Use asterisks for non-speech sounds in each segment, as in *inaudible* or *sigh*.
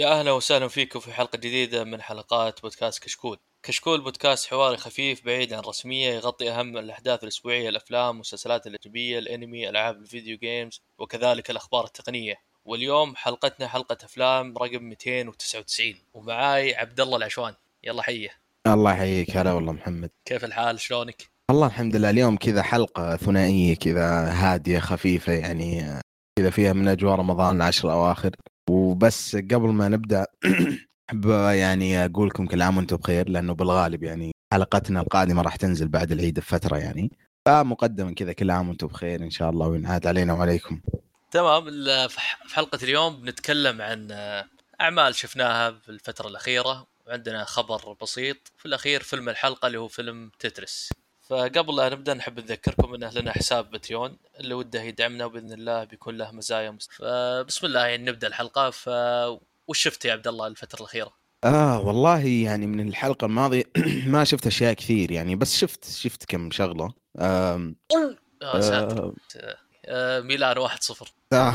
يا أهلا وسهلا فيكم في حلقة جديدة من حلقات بودكاست كشكول. كشكول بودكاست حواري خفيف بعيد عن الرسمية يغطي أهم الأحداث الأسبوعية الأفلام والمسلسلات الأجنبية الأنمي ألعاب الفيديو جيمز وكذلك الأخبار التقنية. واليوم حلقتنا حلقة أفلام رقم 299 ومعاي عبد الله العشوان يلا حيه. الله يحييك هلا والله محمد كيف الحال شلونك؟ والله الحمد لله اليوم كذا حلقة ثنائية كذا هادية خفيفة يعني كذا فيها من أجواء رمضان العشر الأواخر وبس قبل ما نبدأ *clears throat* أحب يعني أقول لكم كل عام وأنتم بخير لأنه بالغالب يعني حلقتنا القادمة راح تنزل بعد العيد بفترة يعني. فمقدما كذا كل عام وأنتم بخير إن شاء الله وينعاد علينا وعليكم. تمام في حلقة اليوم بنتكلم عن أعمال شفناها في الفترة الأخيرة. وعندنا خبر بسيط في الأخير فيلم الحلقة اللي هو فيلم تترس. فقبل لا نبدأ نحب نذكركم انه لنا حساب باتريون اللي وده يدعمنا بإذن الله بيكون له مزايا مست... فبسم الله يعني نبدأ الحلقة. ف وش شفت يا عبد الله الفترة الأخيرة؟ آه والله يعني من الحلقة الماضية *clears throat* ما شفت أشياء كثير يعني بس شفت شفت كم شغلة. آم ساتر. آه ميلان 1-0 آه.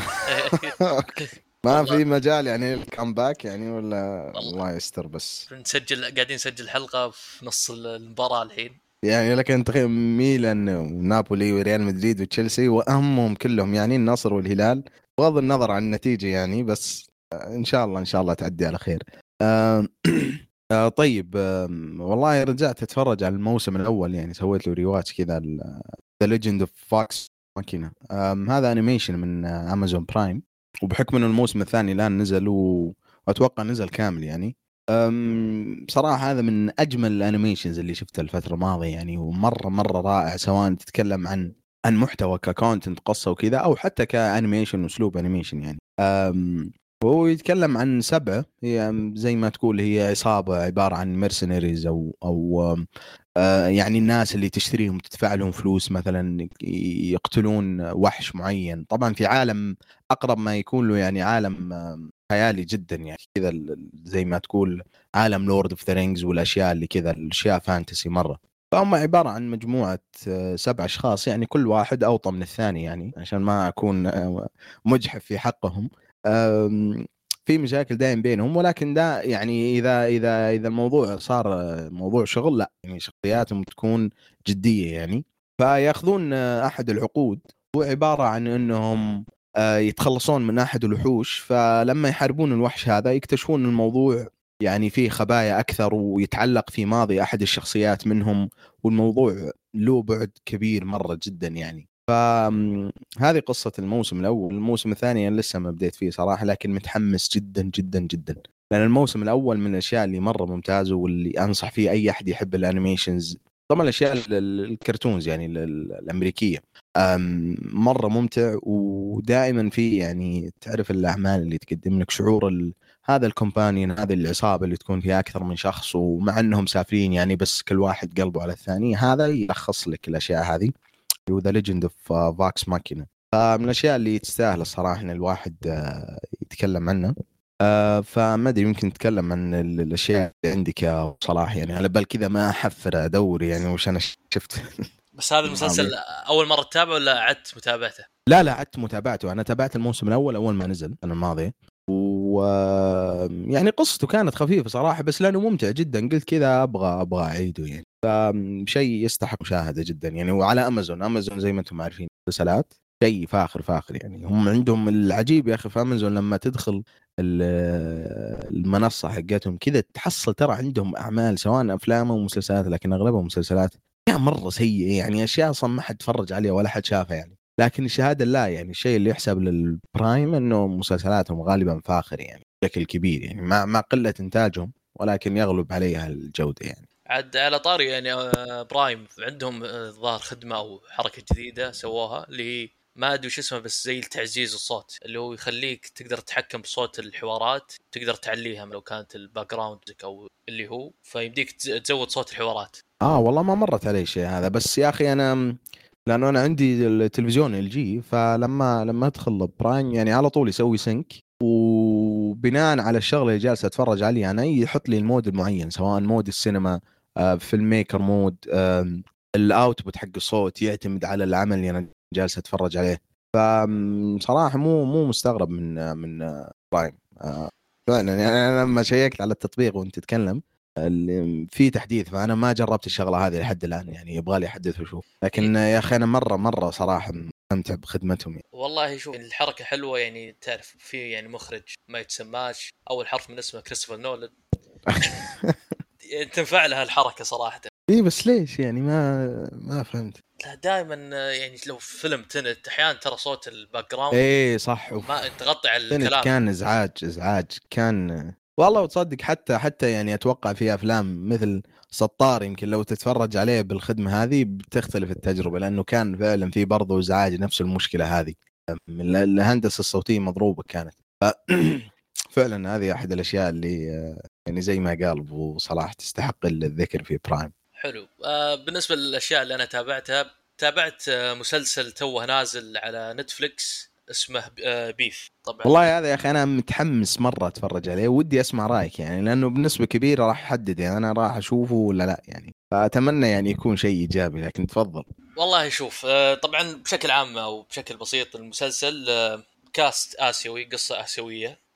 *laughs* ما في مجال يعني الكامباك يعني ولا الله يستر بس. نسجل قاعدين نسجل حلقة في نص المباراة الحين. يعني لكن تخيل ميلان ونابولي وريال مدريد وتشيلسي وأهمهم كلهم يعني النصر والهلال بغض النظر عن النتيجة يعني بس إن شاء الله إن شاء الله تعدي على خير. آه *clears throat* آه طيب آه والله رجعت أتفرج على الموسم الأول يعني سويت له rewatch كذا The Legend of Vox Machina هذا animation من Amazon Prime وبحكم إنه الموسم الثاني الآن نزل وأتوقع نزل كامل يعني بصراحة هذا من أجمل ال animations اللي شفتها الفترة الماضية يعني ومرة مرة رائع سواء تتكلم عن عن محتوى ك content قصة وكذا أو حتى ك animation وأسلوب animation يعني. وهو يتكلم عن سبعة هي زي ما تقول هي عصابة عبارة عن mercenaries أو أو يعني الناس اللي تشتريهم تدفع لهم فلوس مثلا يقتلون وحش معين. طبعا في عالم أقرب ما يكون له يعني عالم خيالي جدا يعني. كذا زي ما تقول عالم Lord of the Rings والأشياء اللي كذا الأشياء fantasy مرة. فهم عبارة عن مجموعة سبع أشخاص يعني كل واحد أوطى من الثاني يعني عشان ما أكون مجحف في حقهم. في مشاكل دائم بينهم ولكن ده يعني إذا إذا إذا الموضوع صار موضوع شغل لا يعني شخصياتهم تكون جدية يعني. فيأخذون أحد العقود هو عبارة عن إنهم يتخلصون من أحد الوحوش فلما يحاربون الوحش هذا يكتشفون الموضوع يعني فيه خبايا أكثر ويتعلق في ماضي أحد الشخصيات منهم والموضوع له بعد كبير مرة جدا يعني. فهذه قصة الموسم الأول الموسم الثاني أنا لسه ما بديت فيه صراحة لكن متحمس جدا جدا جدا. لأن الموسم الأول من الأشياء اللي مرة ممتازة واللي أنصح فيه أي أحد يحب الأنيميشنز طبعا الأشياء الكرتونز يعني الأمريكية. مرة ممتع ودائما في يعني تعرف الأعمال اللي تقدم لك شعور ال... هذا ال companion هذه العصابة اللي تكون فيها أكثر من شخص ومع أنهم مسافرين يعني بس كل واحد قلبه على الثاني هذا يلخص لك الأشياء هذه. اللي هو The Legend of Vox Machina فمن الأشياء اللي تستاهل الصراحة إن الواحد يتكلم عنها. فما أدري يمكن نتكلم عن الأشياء اللي عندك يا صلاح يعني. على بال كذا ما أحفر أدور يعني وش أنا شفت. بس هذا المسلسل *laughs* أول مرة تتابعه ولا عدت متابعته؟ لا لا عدت متابعته. أنا تابعت الموسم الأول أول ما نزل السنة الماضيه و يعني قصته كانت خفيفة صراحة بس لأنه ممتع جدا. قلت كذا أبغى أبغى أعيده يعني. فشيء يستحق مشاهدة جدا يعني. وعلى امازون امازون زي ما أنتم عارفين مسلسلات شيء فاخر فاخر يعني. هم عندهم العجيب يا أخي في امازون لما تدخل المنصة حقتهم كذا تحصل ترى عندهم أعمال سواء أفلام أو مسلسلات لكن اغلبها مسلسلات يا مرة سيئة يعني. أشياء أصلا ما حد تفرج عليها ولا حد شافها يعني. لكن الشهادة لا يعني الشيء اللي يحسب لل Prime إنه مسلسلاتهم غالبا فاخر يعني بشكل كبير يعني مع مع قلة إنتاجهم ولكن يغلب عليها الجودة يعني. عاد على طاري يعني Prime عندهم ظاهر خدمة أو حركة جديدة سووها اللي هي ما أدري وش اسمه بس زي تعزيز الصوت اللي هو يخليك تقدر تتحكم بصوت الحوارات تقدر تعليها لو كانت ال background أو اللي هو فيمديك تزود صوت الحوارات. آه والله ما مرت علي شيء هذا بس يا أخي أنا لأنه أنا عندي التلفزيون LG فلما لما أدخل Prime يعني على طول يسوي sync وبناء على الشغلة اللي جالس أتفرج عليه أنا يحط لي ال mode المعين سواء mode السينما filmmaker mode ال output حق الصوت يعتمد على العمل اللي أنا جالس أتفرج عليه. فصراحه مو مو مستغرب من من Prime فعلا يعني أنا لما شيكت على التطبيق وأنت تتكلم في تحديث فأنا ما جربت الشغلة هذه لحد الآن يعني يبغى لي احدث وأشوف. لكن يا أخي أنا مرة مرة صراحة مستمتع بخدمتهم يعني. والله شوف الحركة حلوة يعني تعرف في يعني مخرج ما يتسماش أول حرف من اسمه كريستوفر نولان. يعني *laughs* تنفع لها الحركه صراحة. إي بس ليش يعني؟ ما ما فهمت. لا دائما يعني لو فيلم Tenet أحيانا ترى صوت ال background إيه صح. ما تغطي على الكلام. كان إزعاج إزعاج كان والله وتصدق حتى حتى يعني أتوقع في أفلام مثل Interstellar يمكن لو تتفرج عليه بالخدمة هذه بتختلف التجربة لأنه كان فعلا في برضه إزعاج نفس المشكلة هذه. من الهندسة الصوتية مضروبة كانت. *clears throat* فعلا هذه أحد الأشياء اللي يعني زي ما قال أبو صلاح تستحق الذكر في Prime حلو. آه بالنسبة للأشياء اللي أنا تابعتها تابعت مسلسل توه نازل على Netflix اسمه آه Beef. طبعا. والله هذا يا أخي أنا متحمس مرة أتفرج عليه. ودي أسمع رأيك يعني لأنه بنسبة كبيرة راح أحدد يعني أنا راح أشوفه ولا لا يعني. فأتمنى يعني يكون شيء إيجابي لكن تفضل. والله شوف آه طبعا بشكل عام أو بشكل بسيط المسلسل آه cast آسيوي قصة آسيوية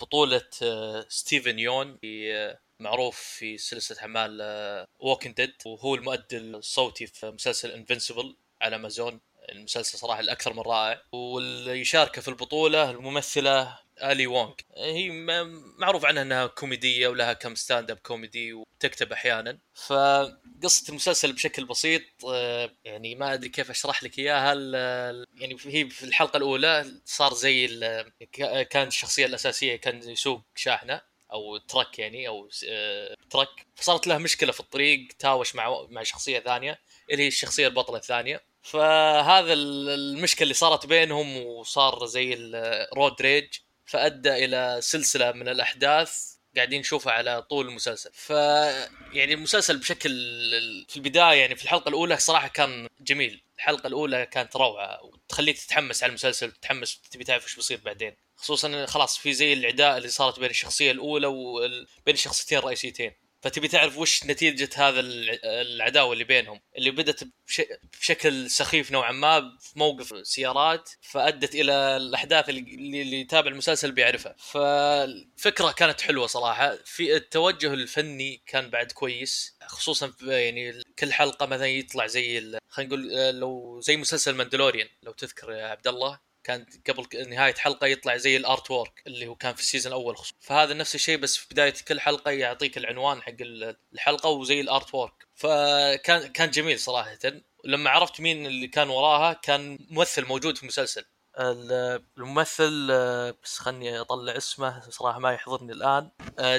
بطولة ستيفن يون معروف في سلسلة أعمال Walking Dead وهو المؤدي الصوتي في مسلسل Invincible على أمازون. المسلسل صراحة الأكثر من رائع. واللي يشاركه في البطولة الممثلة آلي وونغ. هي معروف عنها إنها كوميدية ولها كم stand-up comedy وتكتب أحيانا. فقصة المسلسل بشكل بسيط يعني ما أدري كيف أشرح لك إياها. يعني هي في الحلقة الأولى صار زي كان الشخصية الأساسية كان يسوق شاحنة أو truck يعني أو truck. فصارت له مشكلة في الطريق تاوش مع مع شخصية ثانية اللي هي الشخصية البطلة الثانية. فهذا المشكلة اللي صارت بينهم وصار زي الرود ريج فأدى إلى سلسلة من الأحداث قاعدين نشوفها على طول المسلسل. ف يعني المسلسل بشكل في البداية يعني في الحلقة الأولى صراحة كان جميل. الحلقة الأولى كانت روعة وتخليك تتحمس على المسلسل تتحمس تبي تعرف إيش بيصير بعدين. خصوصا خلاص في زي العداء اللي صارت بين الشخصية الأولى وبين الشخصيتين الرئيسيتين. فتبي تعرف وش نتيجة هذا العداوة اللي بينهم. اللي بدت بشكل سخيف نوعا ما في موقف سيارات فأدت إلى الأحداث اللي, اللي يتابع المسلسل بيعرفها. فالفكرة كانت حلوة صراحة. في التوجه الفني كان بعد كويس خصوصا يعني كل حلقة مثلا يطلع زي خلينا نقول لو زي مسلسل Mandalorian لو تذكر يا عبد الله. كان قبل نهاية حلقة يطلع زي ال artwork اللي هو كان في ال season الأول خصوصا. فهذا نفس الشيء بس في بداية كل حلقة يعطيك العنوان حق الحلقة وزي ال artwork. فكان كان جميل صراحة. لما عرفت مين اللي كان وراها كان ممثل موجود في المسلسل. الممثل بس خلني أطلع اسمه صراحة ما يحضرني الآن.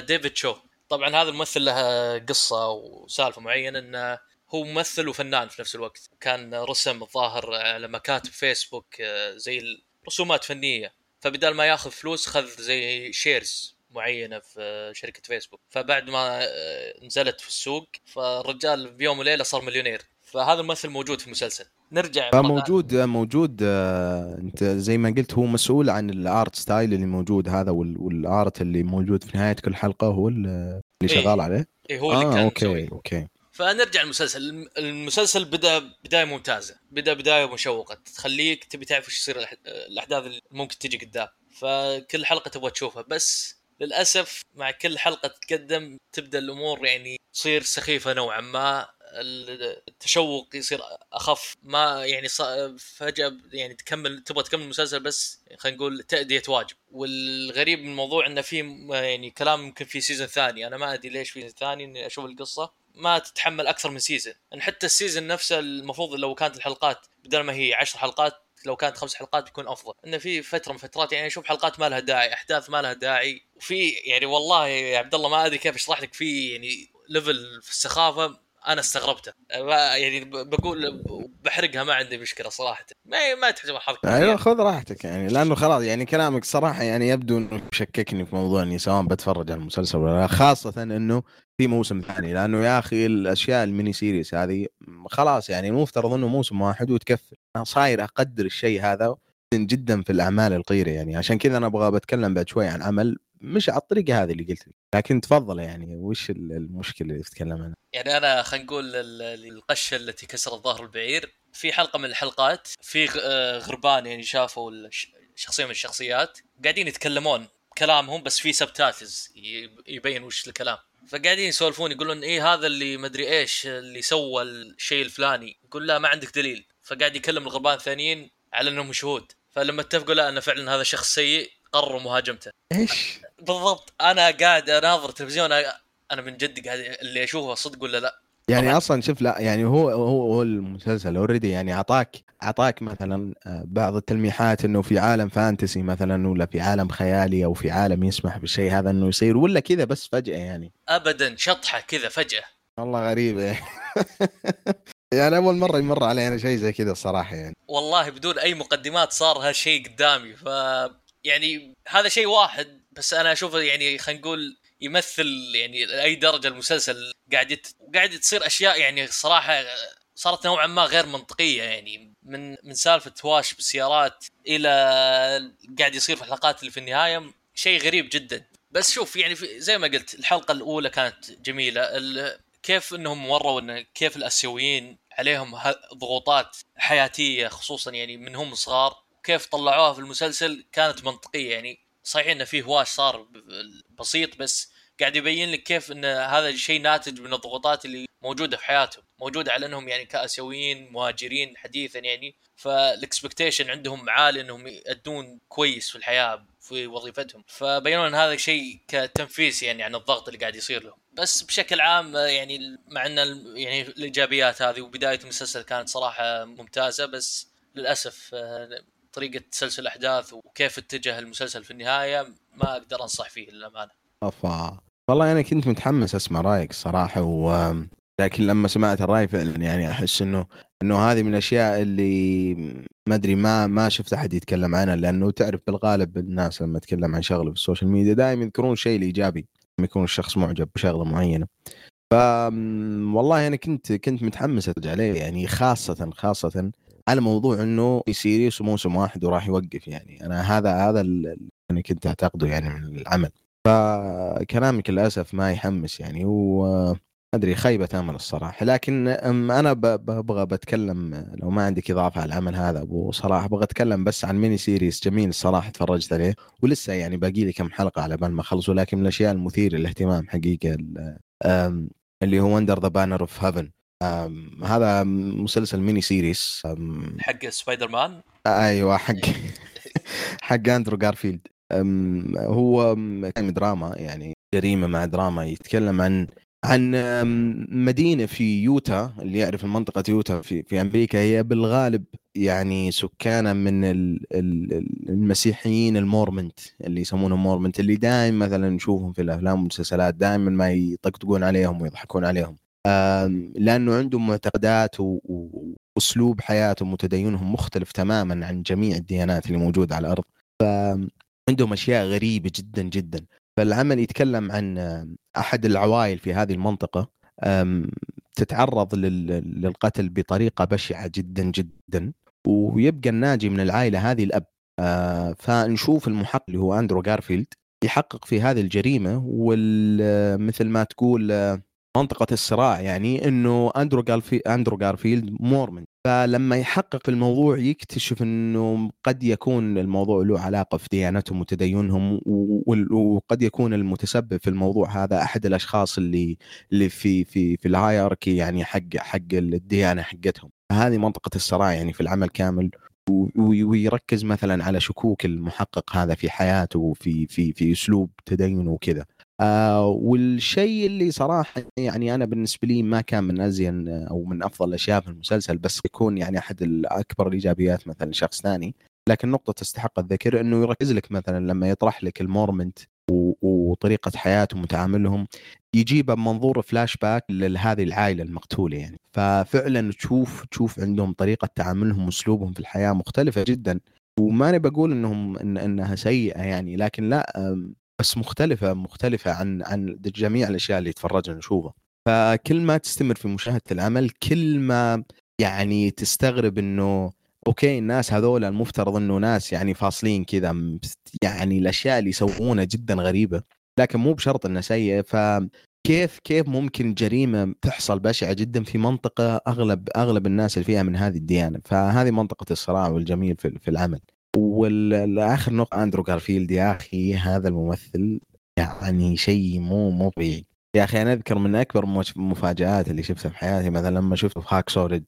ديفيد شو. طبعا هذا الممثل له قصة وسالفة معينة إنه هو ممثل وفنان في نفس الوقت. كان رسم الظاهر على مكاتب فيسبوك زي رسومات فنية. فبدال ما ياخذ فلوس خذ زي shares معينة في شركة فيسبوك. فبعد ما نزلت في السوق فالرجال بيوم وليلة صار مليونير. فهذا الممثل موجود في المسلسل. نرجع موجود موجود انت زي ما قلت هو مسؤول عن ال art style اللي موجود هذا وال art اللي موجود في نهاية كل حلقة هو اللي شغال إيه. عليه. اي هو اللي آه كان okay مسوي. okay. فنرجع المسلسل المسلسل بدأ بداية ممتازة. بدأ بداية مشوقة. تخليك تبي تعرف إيش يصير الأحداث اللي ممكن تجي قدام. فكل حلقة تبغى تشوفها. بس للأسف مع كل حلقة تتقدم تبدأ الأمور يعني تصير سخيفة نوعا ما. التشوق يصير أخف. ما يعني فجأة يعني تكمل تبغى تكمل المسلسل بس خلينا نقول تأدية واجب. والغريب من الموضوع إنه في يعني كلام يمكن في season ثاني. أنا ما أدري ليش في season ثاني إني أشوف القصة. ما تتحمل أكثر من season ان حتى ال season نفسه المفروض لو كانت الحلقات بدل ما هي عشر حلقات لو كانت خمس حلقات بيكون أفضل. إنه في فترة من فترات يعني أشوف حلقات ما لها داعي أحداث ما لها داعي. وفي يعني والله يا عبد الله ما أدري كيف أشرح لك في يعني level في السخافة أنا استغربته. يعني بقول بحرقها ما عندي مشكلة صراحة. ما ما تحتاج حرقة أيوه خذ راحتك يعني لأنه خلاص يعني كلامك صراحة يعني يبدو إنه شككني في موضوع إني سواء بتفرج على المسلسل ولا لا خاصة إنه في موسم ثاني لأنه يا أخي الأشياء ال mini series هذه خلاص يعني مفترض إنه موسم واحد وتقفل. أنا صاير أقدر الشيء هذا جدا في الأعمال القصيره يعني. عشان كذا أنا أبغى بتكلم بعد شوي عن عمل مش على الطريقة هذه اللي قلت لي لكن تفضل يعني وش ال- المشكلة اللي تتكلم عنها؟ يعني أنا خلينا نقول ال- القشة التي كسرت ظهر البعير. في حلقة من الحلقات في آه، غربان يعني شافوا شخصية من الشخصيات قاعدين يتكلمون كلامهم بس في سبتاتلز يبين وش الكلام. فقاعدين يسولفون يقولون إيه هذا اللي مدري إيش اللي سوى الشيء الفلاني. يقول لا ما عندك دليل. فقاعد يكلم الغربان الثانيين على إنهم شهود فلما اتفقوا لا انه فعلا هذا شخص سيء قرروا مهاجمته. إيش؟ بالضبط. أنا قاعد أناظر تلفزيون أنا من جد قاعد اللي أشوفه صدق ولا لا؟ يعني طبعا. أصلا شوف لا يعني هو هو هو المسلسل already يعني أعطاك أعطاك مثلا آه، بعض التلميحات إنه في عالم fantasy مثلا ولا في عالم خيالي أو في عالم يسمح بالشيء هذا إنه يصير ولا كذا بس فجأة يعني. ابدا شطحة كذا فجأة. والله غريبه *laughs* يعني أول مرة يمر علينا شيء زي كذا الصراحة يعني. والله بدون أي مقدمات صار هالشيء قدامي ف يعني هذا شيء واحد بس أنا أشوفه يعني خلينا نقول يمثل يعني لأي درجة المسلسل. قاعد يت... قاعد تصير أشياء يعني صراحة صارت نوعا ما غير منطقية يعني من من سالفة هواش بالسيارات إلى قاعد يصير في الحلقات اللي في النهاية شيء غريب جدا. بس شوف يعني في زي ما قلت الحلقة الأولى كانت جميلة. كيف إنهم وروا إن كيف الأسيويين عليهم ضغوطات حياتية خصوصا يعني من هم صغار كيف طلعوها في المسلسل كانت منطقية يعني. صحيح انه في هواش صار بسيط بس قاعد يبين لك كيف إن هذا الشيء ناتج من الضغوطات اللي موجودة في حياتهم موجودة على إنهم يعني كآسيويين مهاجرين حديثا يعني. فالإكسبكتيشن عندهم عالي إنهم يأدون كويس في الحياة في وظيفتهم. فبينوا إن هذا شيء كتنفيس يعني عن الضغط اللي قاعد يصير لهم. بس بشكل عام يعني مع إن يعني الإيجابيات هذه وبداية المسلسل كانت صراحة ممتازة بس للأسف آه، طريقة تسلسل الأحداث وكيف اتجه المسلسل في النهاية ما أقدر أنصح فيه للأمانة. افا والله أنا كنت متحمس أسمع رأيك الصراحه و لكن لما سمعت الرأي فعلا يعني أحس إنه إنه هذه من الأشياء اللي ما أدري ما ما شفت أحد يتكلم عنها لأنه تعرف بالغالب الناس لما تتكلم عن شغله في ال social media دائما يذكرون شيء الإيجابي لما يكون الشخص معجب بشغلة معينة. ف والله أنا كنت كنت متحمس أرجع عليه يعني خاصة خاصة على موضوع إنه series وموسم واحد وراح يوقف يعني. أنا هذا هذا اللي كنت أعتقده يعني من العمل. فكلامك للأسف ما يحمس يعني و ادري خيبة أمل الصراحة. لكن أنا ببغى بتكلم لو ما عندك إضافة على العمل هذا أبو صلاح أبغى أتكلم بس عن mini series جميل الصراحة تفرجت عليه ولسه يعني باقي لي كم حلقة على بال ما اخلصه لكن من الأشياء المثيرة للاهتمام حقيقة اللي هو Under the Banner of Heaven هذا مسلسل mini series حق سبايدر مان أيوه حق *laughs* حق أندرو جارفيلد هو دراما يعني جريمة مع دراما يتكلم عن عن مدينة في يوتا اللي يعرف المنطقة يوتا في في أمريكا. هي بالغالب يعني سكانها من المسيحيين المورمن اللي يسمونهم مورمن اللي دائما مثلا نشوفهم في الأفلام والمسلسلات دائما ما يطقطقون عليهم ويضحكون عليهم. لأنه عندهم معتقدات وأسلوب حياتهم وتدينهم مختلف تماما عن جميع الديانات اللي موجودة على الأرض. فعندهم أشياء غريبة جدا جدا. فالعمل يتكلم عن أحد العوائل في هذه المنطقة تتعرض للقتل بطريقة بشعة جدا جدا ويبقى الناجي من العائلة هذه الأب. آه، فنشوف المحقق اللي هو أندرو جارفيلد يحقق في هذه الجريمة ومثل ما تقول منطقة الصراع يعني إنه أندرو أندرو جارفيلد مورمن فلما يحقق الموضوع يكتشف إنه قد يكون الموضوع له علاقة في ديانتهم وتدينهم وقد يكون المتسبب في الموضوع هذا أحد الأشخاص اللي اللي في في في ال hierarchy يعني حق حق الديانة حقتهم. هذه منطقة الصراع يعني في العمل كامل ويركز مثلا على شكوك المحقق هذا في حياته وفي في في أسلوب تدينه وكذا. آه والشيء اللي صراحة يعني أنا بالنسبة لي ما كان من أزين أو من أفضل الأشياء في المسلسل بس يكون يعني أحد الأكبر الإيجابيات مثلا شخص ثاني. لكن نقطة تستحق الذكر إنه يركز لك مثلا لما يطرح لك المورمن وطريقة حياتهم وتعاملهم يجيبها بمنظور فلاش باك لهذه العائلة المقتولة يعني. ففعلا تشوف تشوف عندهم طريقة تعاملهم وأسلوبهم في الحياة مختلفة جدا. وما أنا بقول إنهم إن إنها سيئة يعني لكن لا بس مختلفة مختلفة عن عن جميع الأشياء اللي تفرجنا نشوفها. فكل ما تستمر في مشاهدة العمل كل ما يعني تستغرب إنه أوكي الناس هذول المفترض إنه ناس يعني فاصلين كذا يعني الأشياء اللي يسوونها جدا غريبة. لكن مو بشرط إنها سيئة. فكيف كيف ممكن جريمة تحصل بشعة جدا في منطقة أغلب أغلب الناس اللي فيها من هذه الديانة؟ فهذه منطقة الصراع والجميل في, في العمل. والآخر نقطة أندرو جارفيلد يا أخي هذا الممثل يعني شيء مو مو طبيعي يا أخي أنا أذكر من أكبر المفاجات اللي شفتها في حياتي مثلا لما شفته في Hacksaw Ridge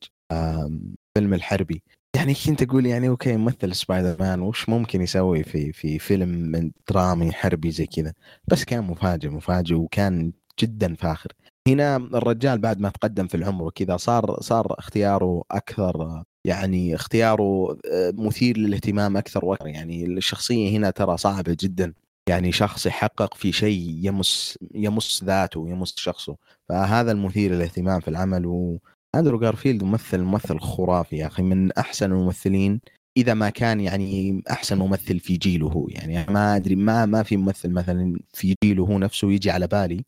فيلم الحربي. يعني كنت أقول يعني okay ممثل سبايدر مان وش ممكن يسوي في في فيلم من درامي حربي زي كذا؟ بس كان مفاجئ مفاجئ وكان جدا فاخر. هنا الرجال بعد ما تقدم في العمر وكذا صار صار اختياره أكثر يعني اختياره آه، مثير للاهتمام أكثر وأكثر. يعني الشخصية هنا ترى صعبة جدا. يعني شخص يحقق في شيء يمس يمس ذاته يمس شخصه. فهذا المثير للاهتمام في العمل. واندرو جارفيلد ممثل ممثل خرافي يا أخي. من أحسن الممثلين. إذا ما كان يعني أحسن ممثل في جيله هو. يعني ما أدري ما ما في ممثل مثلا في جيله هو نفسه يجي على بالي.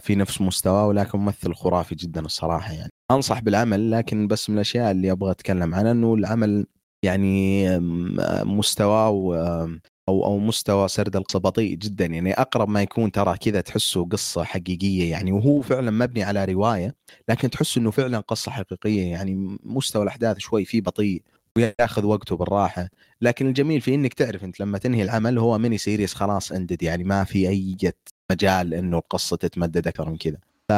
في نفس مستواه ولكن ممثل خرافي جدا الصراحة يعني. أنصح بالعمل لكن بس من الأشياء اللي أبغى أتكلم عنها إنه العمل يعني مستواه أو أو مستوى سرد القصة بطيء جدا. يعني أقرب ما يكون ترى كذا تحسه قصة حقيقية يعني وهو فعلا مبني على رواية لكن تحس إنه فعلا قصة حقيقية يعني. مستوى الأحداث شوي فيه بطيء وياخذ وقته بالراحة. لكن الجميل في إنك تعرف أنت لما تنهي العمل هو mini series خلاص ended يعني ما في أي مجال إنه القصة تتمدد أكثر من كذا. ف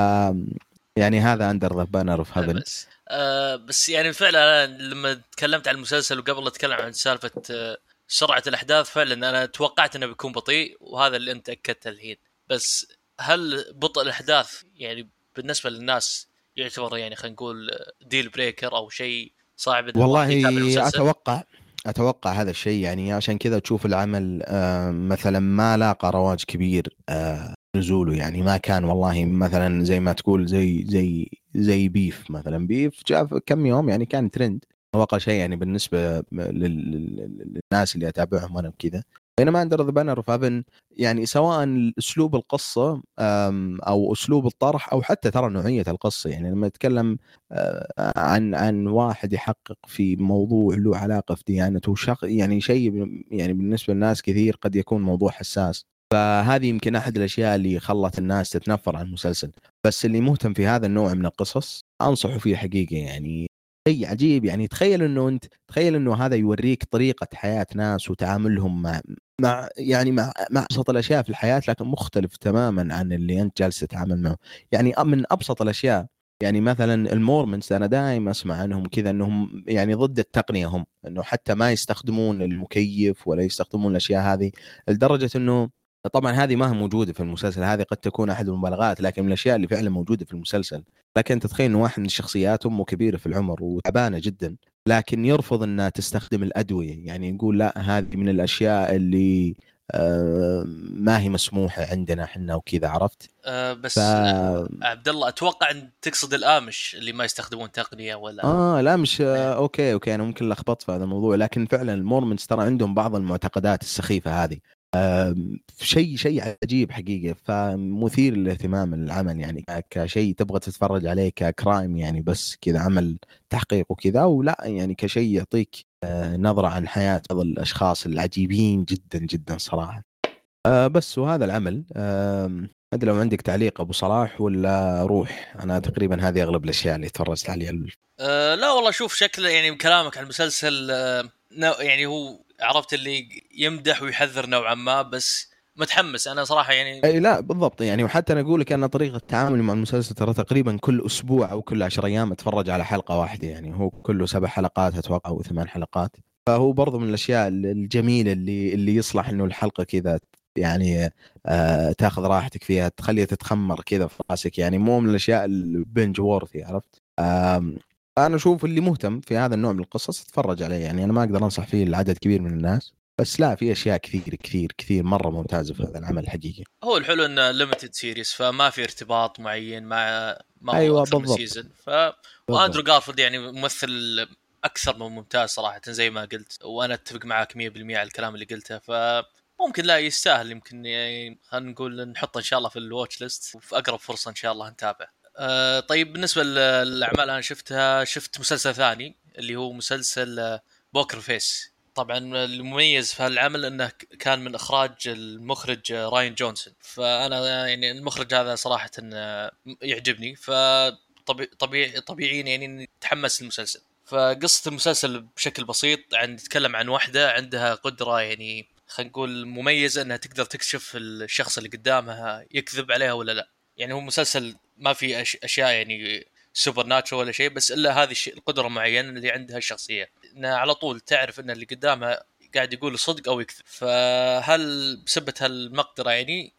يعني هذا Under the Banner of Heaven بس. آه بس يعني فعلا لما تكلمت عن المسلسل وقبل أتكلم عن سالفة آه سرعة الأحداث فعلا أنا توقعت إنه بيكون بطيء وهذا اللي أنت أكدته الحين. بس هل بطء الأحداث يعني بالنسبة للناس يعتبر يعني خلينا نقول deal breaker أو شيء صعب والله أتوقع أتوقع هذا الشيء يعني عشان كذا تشوف العمل آه، مثلا ما لاقى رواج كبير آه، نزوله يعني ما كان والله مثلا زي ما تقول زي زي زي Beef مثلا. Beef جاء كم يوم يعني كان ترند هو أقل شيء يعني بالنسبة للناس اللي أتابعهم أنا وكذا بينما Under the Banner of Heaven يعني سواء أسلوب القصة أو أسلوب الطرح أو حتى ترى نوعية القصة. يعني لما نتكلم آه، عن عن واحد يحقق في موضوع له علاقة في ديانته يعني شيء يعني بالنسبة للناس كثير قد يكون موضوع حساس. فهذه يمكن أحد الأشياء اللي خلت الناس تتنفر عن المسلسل. بس اللي مهتم في هذا النوع من القصص أنصحه فيه حقيقة. يعني شيء عجيب. يعني تخيل إنه أنت تخيل إنه هذا يوريك طريقة حياة ناس وتعاملهم مع مع يعني مع مع أبسط الأشياء في الحياة لكن مختلف تماما عن اللي أنت جالس تتعامل معه. يعني من أبسط الأشياء يعني مثلا المورمنز أنا دائما أسمع عنهم كذا إنهم يعني ضد التقنية هم إنه حتى ما يستخدمون المكيف ولا يستخدمون الأشياء هذه لدرجة إنه طبعا هذه ما هي موجودة في المسلسل هذه قد تكون أحد المبالغات لكن من الأشياء اللي فعلا موجودة في المسلسل. لكن تتخيل إنه واحد من الشخصيات أمه كبيرة في العمر وتعبانة جدا لكن يرفض إنها تستخدم الأدوية يعني يقول لا هذه من الأشياء اللي آه ما هي مسموحة عندنا إحنا وكذا عرفت؟ آه بس ف... عبد الله أتوقع إن تقصد ال Amish اللي ما يستخدمون تقنية ولا آه ال Amish آه إيه. أوكي أوكي أنا ممكن لخبطت في هذا الموضوع لكن فعلا ال Mormons ترى عندهم بعض المعتقدات السخيفة هذه شيء شيء عجيب حقيقة. فمثير للاهتمام العمل يعني كشيء تبغى تتفرج عليه ككرايم يعني بس كذا عمل تحقيق وكذا ولا يعني كشيء يعطيك آه، نظرة عن حياه بعض الأشخاص العجيبين جدا جدا صراحة. آه، بس وهذا العمل أدري لو عندك تعليق أبو صلاح ولا روح. أنا تقريبا هذه أغلب الأشياء اللي تفرجت عليها. أه لا والله شوف شكله يعني كلامك عن المسلسل أه يعني هو عرفت اللي يمدح ويحذر نوعا ما بس متحمس. أنا صراحة يعني إي لا بالضبط. يعني وحتى أنا أقول لك أن طريقة تعاملي مع المسلسل ترى تقريبا كل أسبوع أو كل 10 أيام أتفرج على حلقة واحدة. يعني هو كله سبع حلقات أتوقع أو ثمان حلقات. فهو برضو من الأشياء الجميلة اللي اللي يصلح إنه الحلقة كذا يعني آه تاخذ راحتك فيها تخليها تتخمر كذا في راسك. يعني مو من الأشياء البنج وورثي عرفت؟ أنا أشوف اللي مهتم في هذا النوع من القصص يتفرج عليه. يعني أنا ما أقدر أنصح فيه لعدد كبير من الناس بس لا في أشياء كثير كثير كثير مرة ممتازة في هذا العمل الحقيقي. هو الحلو إنه limited series فما في ارتباط معين مع ما أيوه بالضبط. season ف وأندرو جارفيلد يعني ممثل أكثر من ممتاز صراحة زي ما قلت وأنا أتفق معك 100% على الكلام اللي قلته. ف ممكن لا يستاهل يمكن يعني خلينا نقول نحطه إن شاء الله في ال watch list وفي أقرب فرصة إن شاء الله نتابع. آه طيب بالنسبة للأعمال أنا شفتها شفت مسلسل ثاني اللي هو مسلسل Poker Face. طبعا المميز في هالعمل إنه كان من إخراج المخرج راين جونسون. فأنا يعني المخرج هذا صراحة يعجبني. فطبيعي طبيعي يعني إني تحمس المسلسل فقصة المسلسل بشكل بسيط عن تتكلم عن واحدة عندها قدرة يعني خلينا نقول مميزة إنها تقدر تكشف الشخص اللي قدامها يكذب عليها ولا لا. يعني هو مسلسل ما في. أشياء يعني سوبر ناتشر ولا شيء بس إلا هذه القدرة معينة اللي عندها الشخصية. انها على طول تعرف إن اللي قدامها قاعد يقول صدق أو يكذب. فهل بسبه هالمقدرة يعني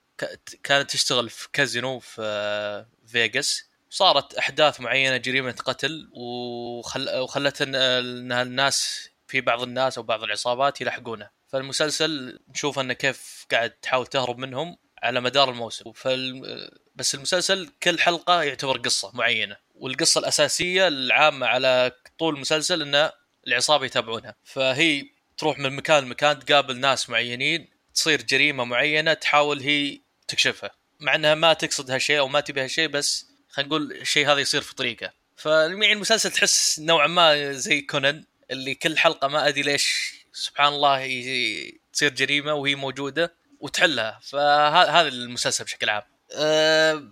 كانت تشتغل في كازينو في فيغاس. صارت أحداث معينة جريمة قتل وخل... وخلت انها الناس في بعض الناس أو بعض العصابات يلحقونه. فالمسلسل نشوف إنه كيف قاعد تحاول تهرب منهم على مدار الموسم. فال... بس المسلسل كل حلقة يعتبر قصة معينة والقصة الأساسية العامة على طول المسلسل إنه العصابة يتابعونها. فهي تروح من مكان لمكان تقابل ناس معينين تصير جريمة معينة تحاول هي تكشفها. مع إنها ما تقصد هالشيء أو ما تبي هالشيء بس خلينا نقول الشيء هذا يصير في طريقة. فالمعني المسلسل تحس نوعا ما زي كونان اللي كل حلقة ما أدري ليش سبحان الله تصير جريمة وهي موجودة. وتحلها. فهذا المسلسل بشكل عام. أه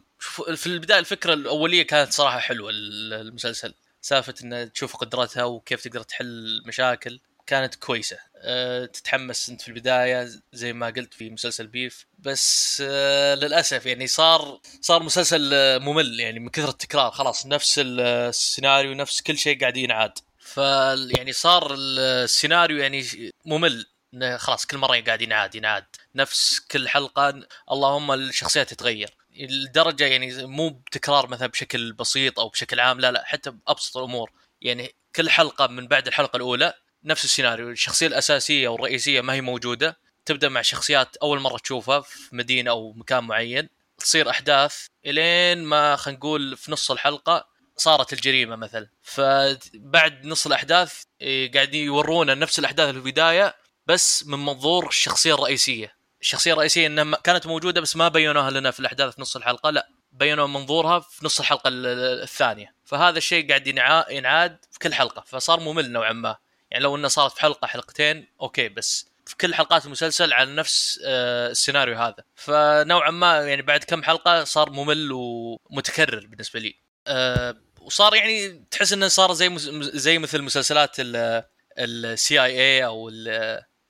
في البداية الفكرة الأولية كانت صراحة حلوة المسلسل. سالفة ان تشوف قدرتها وكيف تقدر تحل مشاكل كانت كويسة. أه تتحمس أنت في البداية زي ما قلت في مسلسل بيف. بس أه للأسف يعني صار صار مسلسل ممل يعني من كثر التكرار. خلاص نفس السيناريو نفس كل شيء قاعد ينعاد ف يعني صار السيناريو يعني ممل. خلاص كل مرة قاعد ينعاد ينعاد. نفس كل حلقة اللهم الشخصيات تتغير. الدرجه يعني مو بتكرار مثلا بشكل بسيط أو بشكل عام لا لا حتى بأبسط الأمور. يعني كل حلقة من بعد الحلقة الأولى نفس السيناريو. الشخصية الأساسية والرئيسيه ما هي موجودة. تبدأ مع شخصيات أول مرة تشوفها في مدينة أو مكان معين. تصير أحداث إلين ما خلينا نقول في نص الحلقة صارت الجريمة مثلا. فبعد نص الأحداث إيه، قاعدين يورونا نفس الأحداث في البداية. بس من منظور الشخصية الرئيسية. الشخصية الرئيسية إنها كانت موجودة بس ما بينوها لنا في الأحداث في نص الحلقة لا بينوا منظورها في نص الحلقة الثانية. فهذا الشيء قاعد ينعاد في كل حلقة فصار ممل نوعا ما. يعني لو إنه صارت في حلقة حلقتين أوكي بس في كل حلقات المسلسل على نفس آه، السيناريو هذا. فنوعا ما يعني بعد كم حلقة صار ممل ومتكرر بالنسبة لي. آه، وصار يعني تحس إنه صار زي زي مثل مسلسلات ال CIA أو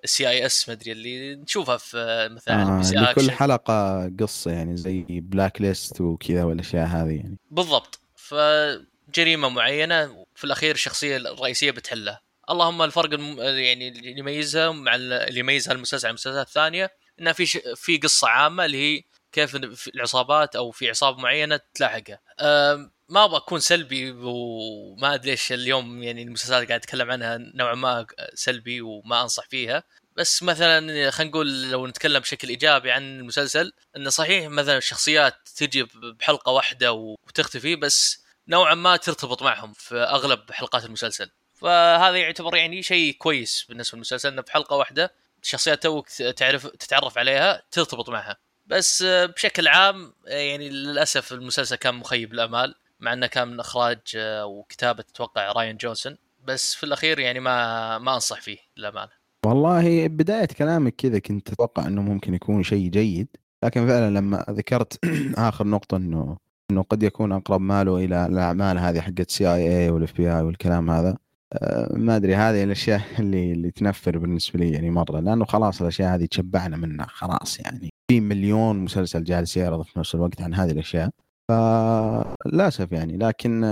ال CIS ما أدري اللي نشوفها في مثلا آه كل حلقة قصة يعني زي Blacklist وكذا والاشياء هذه يعني. بالضبط. فجريمة معينة في الأخير الشخصيه الرئيسية بتحلها اللهم الفرق الم... يعني اللي يميزها مع اللي يميزها المسلسل عن المسلسلات الثانية انها في ش... في قصة عامة اللي هي كيف في العصابات أو في عصابة معينة تلاحقها. أه ما أبغى أكون سلبي وما أدري ليش اليوم يعني المسلسلات قاعد أتكلم عنها نوعا ما سلبي وما أنصح فيها. بس مثلا خلينا نقول لو نتكلم بشكل إيجابي عن المسلسل إنه صحيح مثلا الشخصيات تجي بحلقة واحدة وتختفي بس نوعا ما ترتبط معهم في أغلب حلقات المسلسل. فهذا يعتبر يعني شيء كويس بالنسبة للمسلسل إنه بحلقة واحدة الشخصيات توك تعرف تتعرف عليها ترتبط معها. بس بشكل عام يعني للأسف المسلسل كان مخيب الامال مع انه كان من اخراج آه، وكتابة أتوقع راين جونسون. بس في الأخير يعني ما ما أنصح فيه للأمانة. والله بداية كلامك كذا كنت أتوقع إنه ممكن يكون شيء جيد. لكن فعلا لما ذكرت *clears throat* آخر نقطة إنه إنه قد يكون أقرب ماله إلى الأعمال هذه حقت CIA وال FBI والكلام هذا آه، ما أدري هذه الأشياء *laughs* اللي اللي تنفر بالنسبة لي يعني مرة. لأنه خلاص الأشياء هذه تشبعنا منها خلاص يعني. في مليون مسلسل جالس يعرض في نفس الوقت عن هذه الأشياء. فللأسف يعني لكن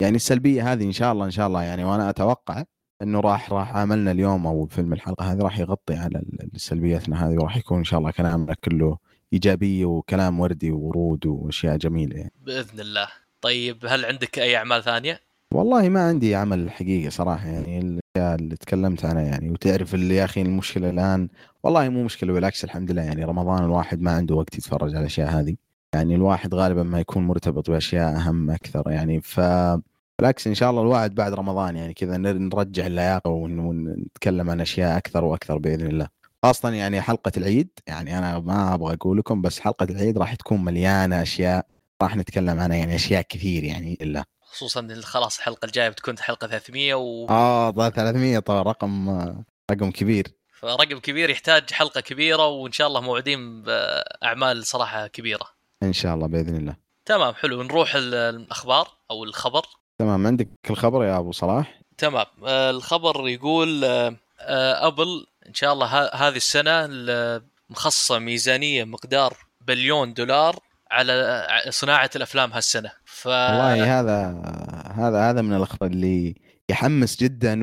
يعني السلبية هذه إن شاء الله إن شاء الله يعني وأنا أتوقع إنه راح راح عملنا اليوم أو فيلم الحلقة هذه راح يغطي على سلبياتنا هذه وراح يكون إن شاء الله كلامنا كله إيجابية وكلام وردي وورود وأشياء جميلة يعني. بإذن الله. طيب هل عندك أي أعمال ثانية؟ والله ما عندي عمل حقيقه صراحة يعني الاشياء اللي تكلمت عنها يعني وتعرف اللي يا أخي المشكلة الآن والله مو مشكلة بالعكس الحمد لله يعني رمضان الواحد ما عنده وقت يتفرج على الأشياء هذه يعني الواحد غالبا ما يكون مرتبط بأشياء أهم أكثر يعني. ف بالعكس إن شاء الله الواحد بعد رمضان يعني كذا نرجع اللياقة ونتكلم عن أشياء أكثر وأكثر بإذن الله. خاصة يعني حلقة العيد يعني أنا ما أبغى أقول لكم بس حلقة العيد راح تكون مليانة أشياء راح نتكلم عنها يعني أشياء كثير يعني إلا. خصوصا خلاص الحلقة الجاية بتكون حلقة 300 و آه 300 طبعا رقم رقم كبير. فرقم كبير يحتاج حلقة كبيرة وإن شاء الله موعدين بأعمال صراحة كبيرة. إن شاء الله بإذن الله. تمام حلو. نروح الأخبار أو الخبر. تمام عندك الخبر يا أبو صلاح؟ تمام. آه الخبر يقول آه آه أبل إن شاء الله هذه السنة مخصصة ميزانية مقدار بليون دولار على صناعة الأفلام هالسنة. ف والله هذا هذا هذا من الاخبار اللي يحمس جدا.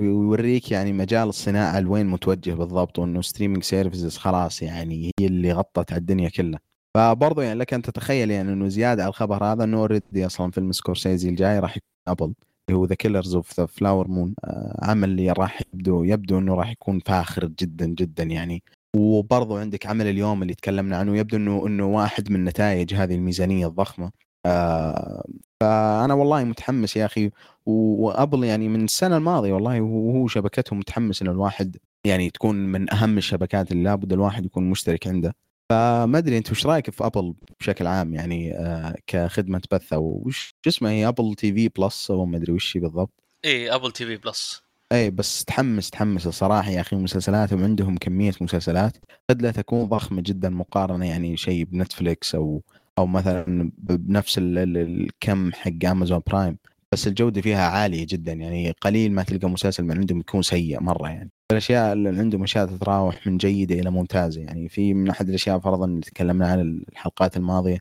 ويوريك يعني مجال الصناعة لوين متوجه بالضبط وإنه streaming services خلاص يعني هي اللي غطت على الدنيا كلها. فبرضه يعني لك أن تتخيل يعني إنه زيادة على الخبر هذا إنه already أصلا فيلم سكورسيزي الجاي راح يكون Apple اللي هو the Killers of the Flower Moon عمل اللي راح يبدو يبدو إنه راح يكون فاخر جدا جدا يعني. وبرضه عندك عمل اليوم اللي تكلمنا عنه يبدو إنه إنه واحد من نتائج هذه الميزانية الضخمة. آه فأنا والله متحمس يا أخي. و Apple يعني من السنة الماضية والله وهو شبكتهم متحمس إن الواحد يعني تكون من أهم الشبكات اللي لابد الواحد يكون مشترك عنده. فما أدري أنت وش رأيك في Apple بشكل عام؟ يعني آه كخدمة بث أو وش اسمها هي Apple TV Plus أو ما أدري وش هي بالضبط. اي Apple TV Plus اي بس تحمس تحمس الصراحة يا أخي. مسلسلاتهم عندهم كمية مسلسلات قد لا تكون ضخمة جدا مقارنة يعني شيء ب Netflix أو أو مثلا بنفس الكم حق Amazon Prime بس الجودة فيها عالية جدا يعني قليل ما تلقى مسلسل من عندهم يكون سيء مرة يعني. الأشياء اللي عندهم اشياء تتراوح من جيدة إلى ممتازة. يعني في من أحد الأشياء فرضا اللي تكلمنا عن الحلقات الماضية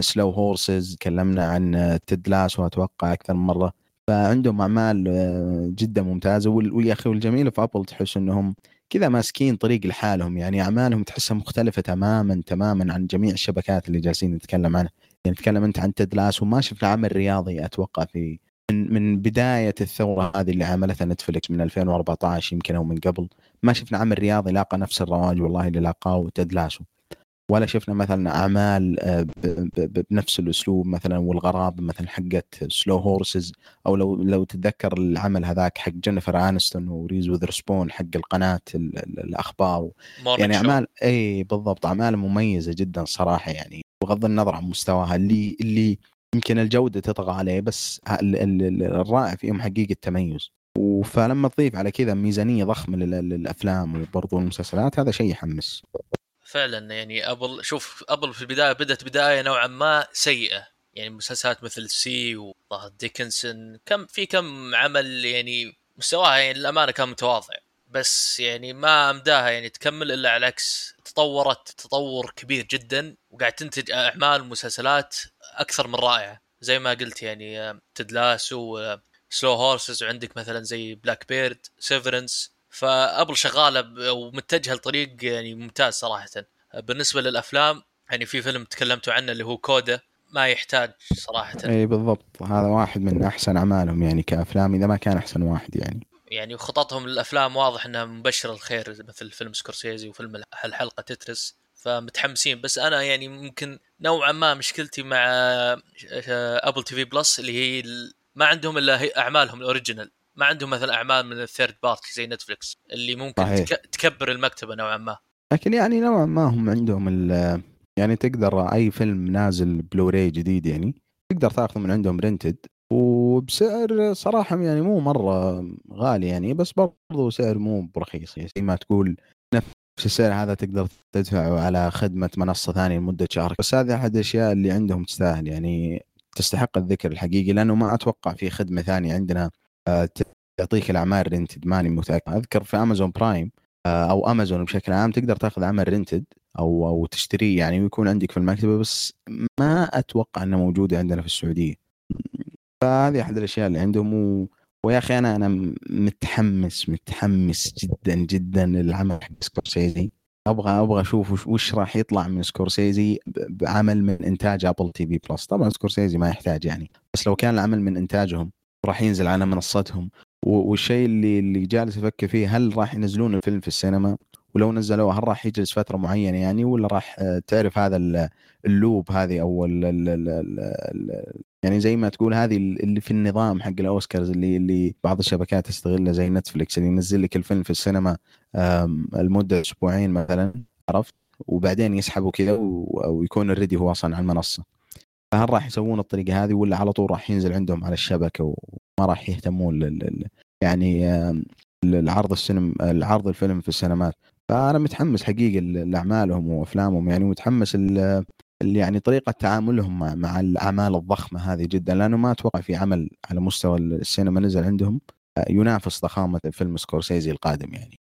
Slow آه، Horses تكلمنا عن Ted Lasso اتوقع أكثر من مرة. فعندهم أعمال آه، جدا ممتازة. ويا أخي والجميل في Apple تحس إنهم كذا ماسكين طريق لحالهم. يعني أعمالهم تحسها مختلفة تماما تماما عن جميع الشبكات اللي جالسين نتكلم عنها. يعني تتكلم أنت عن Ted Lasso وما شفنا عمل رياضي أتوقع في من من بداية الثورة هذه اللي عملتها Netflix من 2014 يمكن أو من قبل. ما شفنا عمل رياضي لاقى نفس الرواج والله اللي لاقاه Ted Lasso ولا شفنا مثلا أعمال آه، بنفس الأسلوب مثلا والغرابة مثلا حقت Slow Horses أو لو لو تتذكر العمل هذاك حق جينيفر آنستون وريس ويذرسبون حق القناة الأخبار. يعني أعمال اي بالضبط أعمال مميزة جدا صراحة يعني. بغض النظر عن مستواها اللي اللي يمكن الجودة تطغى عليه بس الرائع فيهم حقيقة التميز. فلما تضيف على كذا ميزانية ضخمة للأفلام وبرضو المسلسلات هذا شيء يحمس. فعلا يعني Apple شوف Apple في البداية بدأت بداية نوعا ما سيئة. يعني مسلسلات مثل See وظهر Dickinson كم في كم عمل يعني مستواها يعني للامانه كان متواضع. بس يعني ما أمداها يعني تكمل إلا على العكس. تطورت تطور كبير جدا وقاعد تنتج أعمال ومسلسلات أكثر من رائعة. زي ما قلت يعني Ted Lasso و Slow Horses وعندك مثلا زي Black Bird, Severance ف Apple شغالة ومتجهة لطريق يعني ممتاز صراحة. بالنسبة للأفلام يعني في فيلم تكلمتوا عنه اللي هو CODA ما يحتاج صراحة. اي بالضبط. هذا واحد من أحسن أعمالهم يعني كأفلام إذا ما كان أحسن واحد يعني. يعني خططهم للأفلام واضح إنها مبشرة بالخير مثل فيلم سكورسيزي وفيلم الحلقة Tetris فمتحمسين. بس أنا يعني ممكن نوعا ما مشكلتي مع Apple TV Plus اللي هي ما عندهم إلا أعمالهم ال original. ما عندهم مثلا أعمال من ال third party زي Netflix اللي ممكن صحيح. تكبر المكتبة نوعا ما. لكن يعني نوعا ما هم عندهم يعني تقدر أي فيلم نازل بلوراي جديد يعني تقدر تاخذه من عندهم رنتد وبسعر صراحة يعني مو مرة غالي يعني بس برضو سعر مو برخيص يعني زي ما تقول نفس السعر هذا تقدر تدفعه على خدمة منصة ثانية لمدة شهر. بس هذه أحد الأشياء اللي عندهم تستاهل يعني تستحق الذكر الحقيقي لأنه ما أتوقع في خدمة ثانية عندنا آه، تعطيك الأعمال rented ماني متأكد. أذكر في Amazon Prime آه، أو امازون بشكل عام تقدر تاخذ عمل rented أو أو تشتريه يعني ويكون عندك في المكتبة بس ما أتوقع إنه موجوده عندنا في السعودية. فهذه أحد الأشياء اللي عندهم و... ويا أخي أنا أنا متحمس متحمس جدا جدا للعمل حق سكورسيزي. أبغى أبغى أشوف وش, راح يطلع من سكورسيزي بعمل من إنتاج Apple TV Plus طبعا سكورسيزي ما يحتاج يعني بس لو كان العمل من إنتاجهم راح ينزل على منصتهم. والشيء اللي اللي جالس أفكر فيه هل راح ينزلون الفيلم في السينما؟ ولو نزلوه هل راح يجلس فترة معينة يعني ولا راح تعرف هذا ال loop هذه أو يعني زي ما تقول هذه اللي في النظام حق الأوسكارز اللي اللي بعض الشبكات تستغلها زي Netflix اللي ينزل لك الفيلم في السينما لمدة أسبوعين مثلا عرفت؟ وبعدين يسحبوا كذا ويكون already هو أصلا على المنصة. فهل راح يسوون الطريقة هذه ولا على طول راح ينزل عندهم على الشبكة وما راح يهتمون لل يعني العرض السينما العرض الفيلم في السينمات؟ فأنا متحمس حقيقة لأعمالهم وأفلامهم يعني متحمس يعني طريقة تعاملهم مع, مع الأعمال الضخمة هذه جدا لأنه ما أتوقع في عمل على مستوى السينما نزل عندهم آه، ينافس ضخامة فيلم سكورسيزي القادم يعني.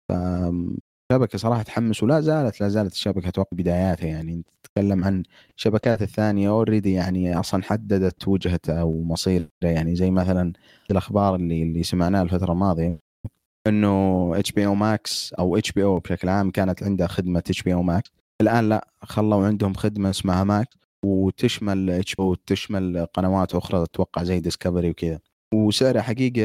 الشبكه صراحة تحمس ولا زالت لا زالت الشبكة أتوقع بداياتها يعني. تتكلم عن الشبكات الثانية already يعني أصلا حددت وجهتها أو مصيرها يعني. زي مثلا الأخبار اللي اللي سمعناها الفترة الماضية إنه HBO Max أو إتش بي أو بشكل عام كانت عندها خدمة إتش بي أو ماكس. الآن لا خلوا عندهم خدمة اسمها Max وتشمل HBO وتشمل قنوات أخرى أتوقع زي Discovery وكذا. وسعرها حقيقة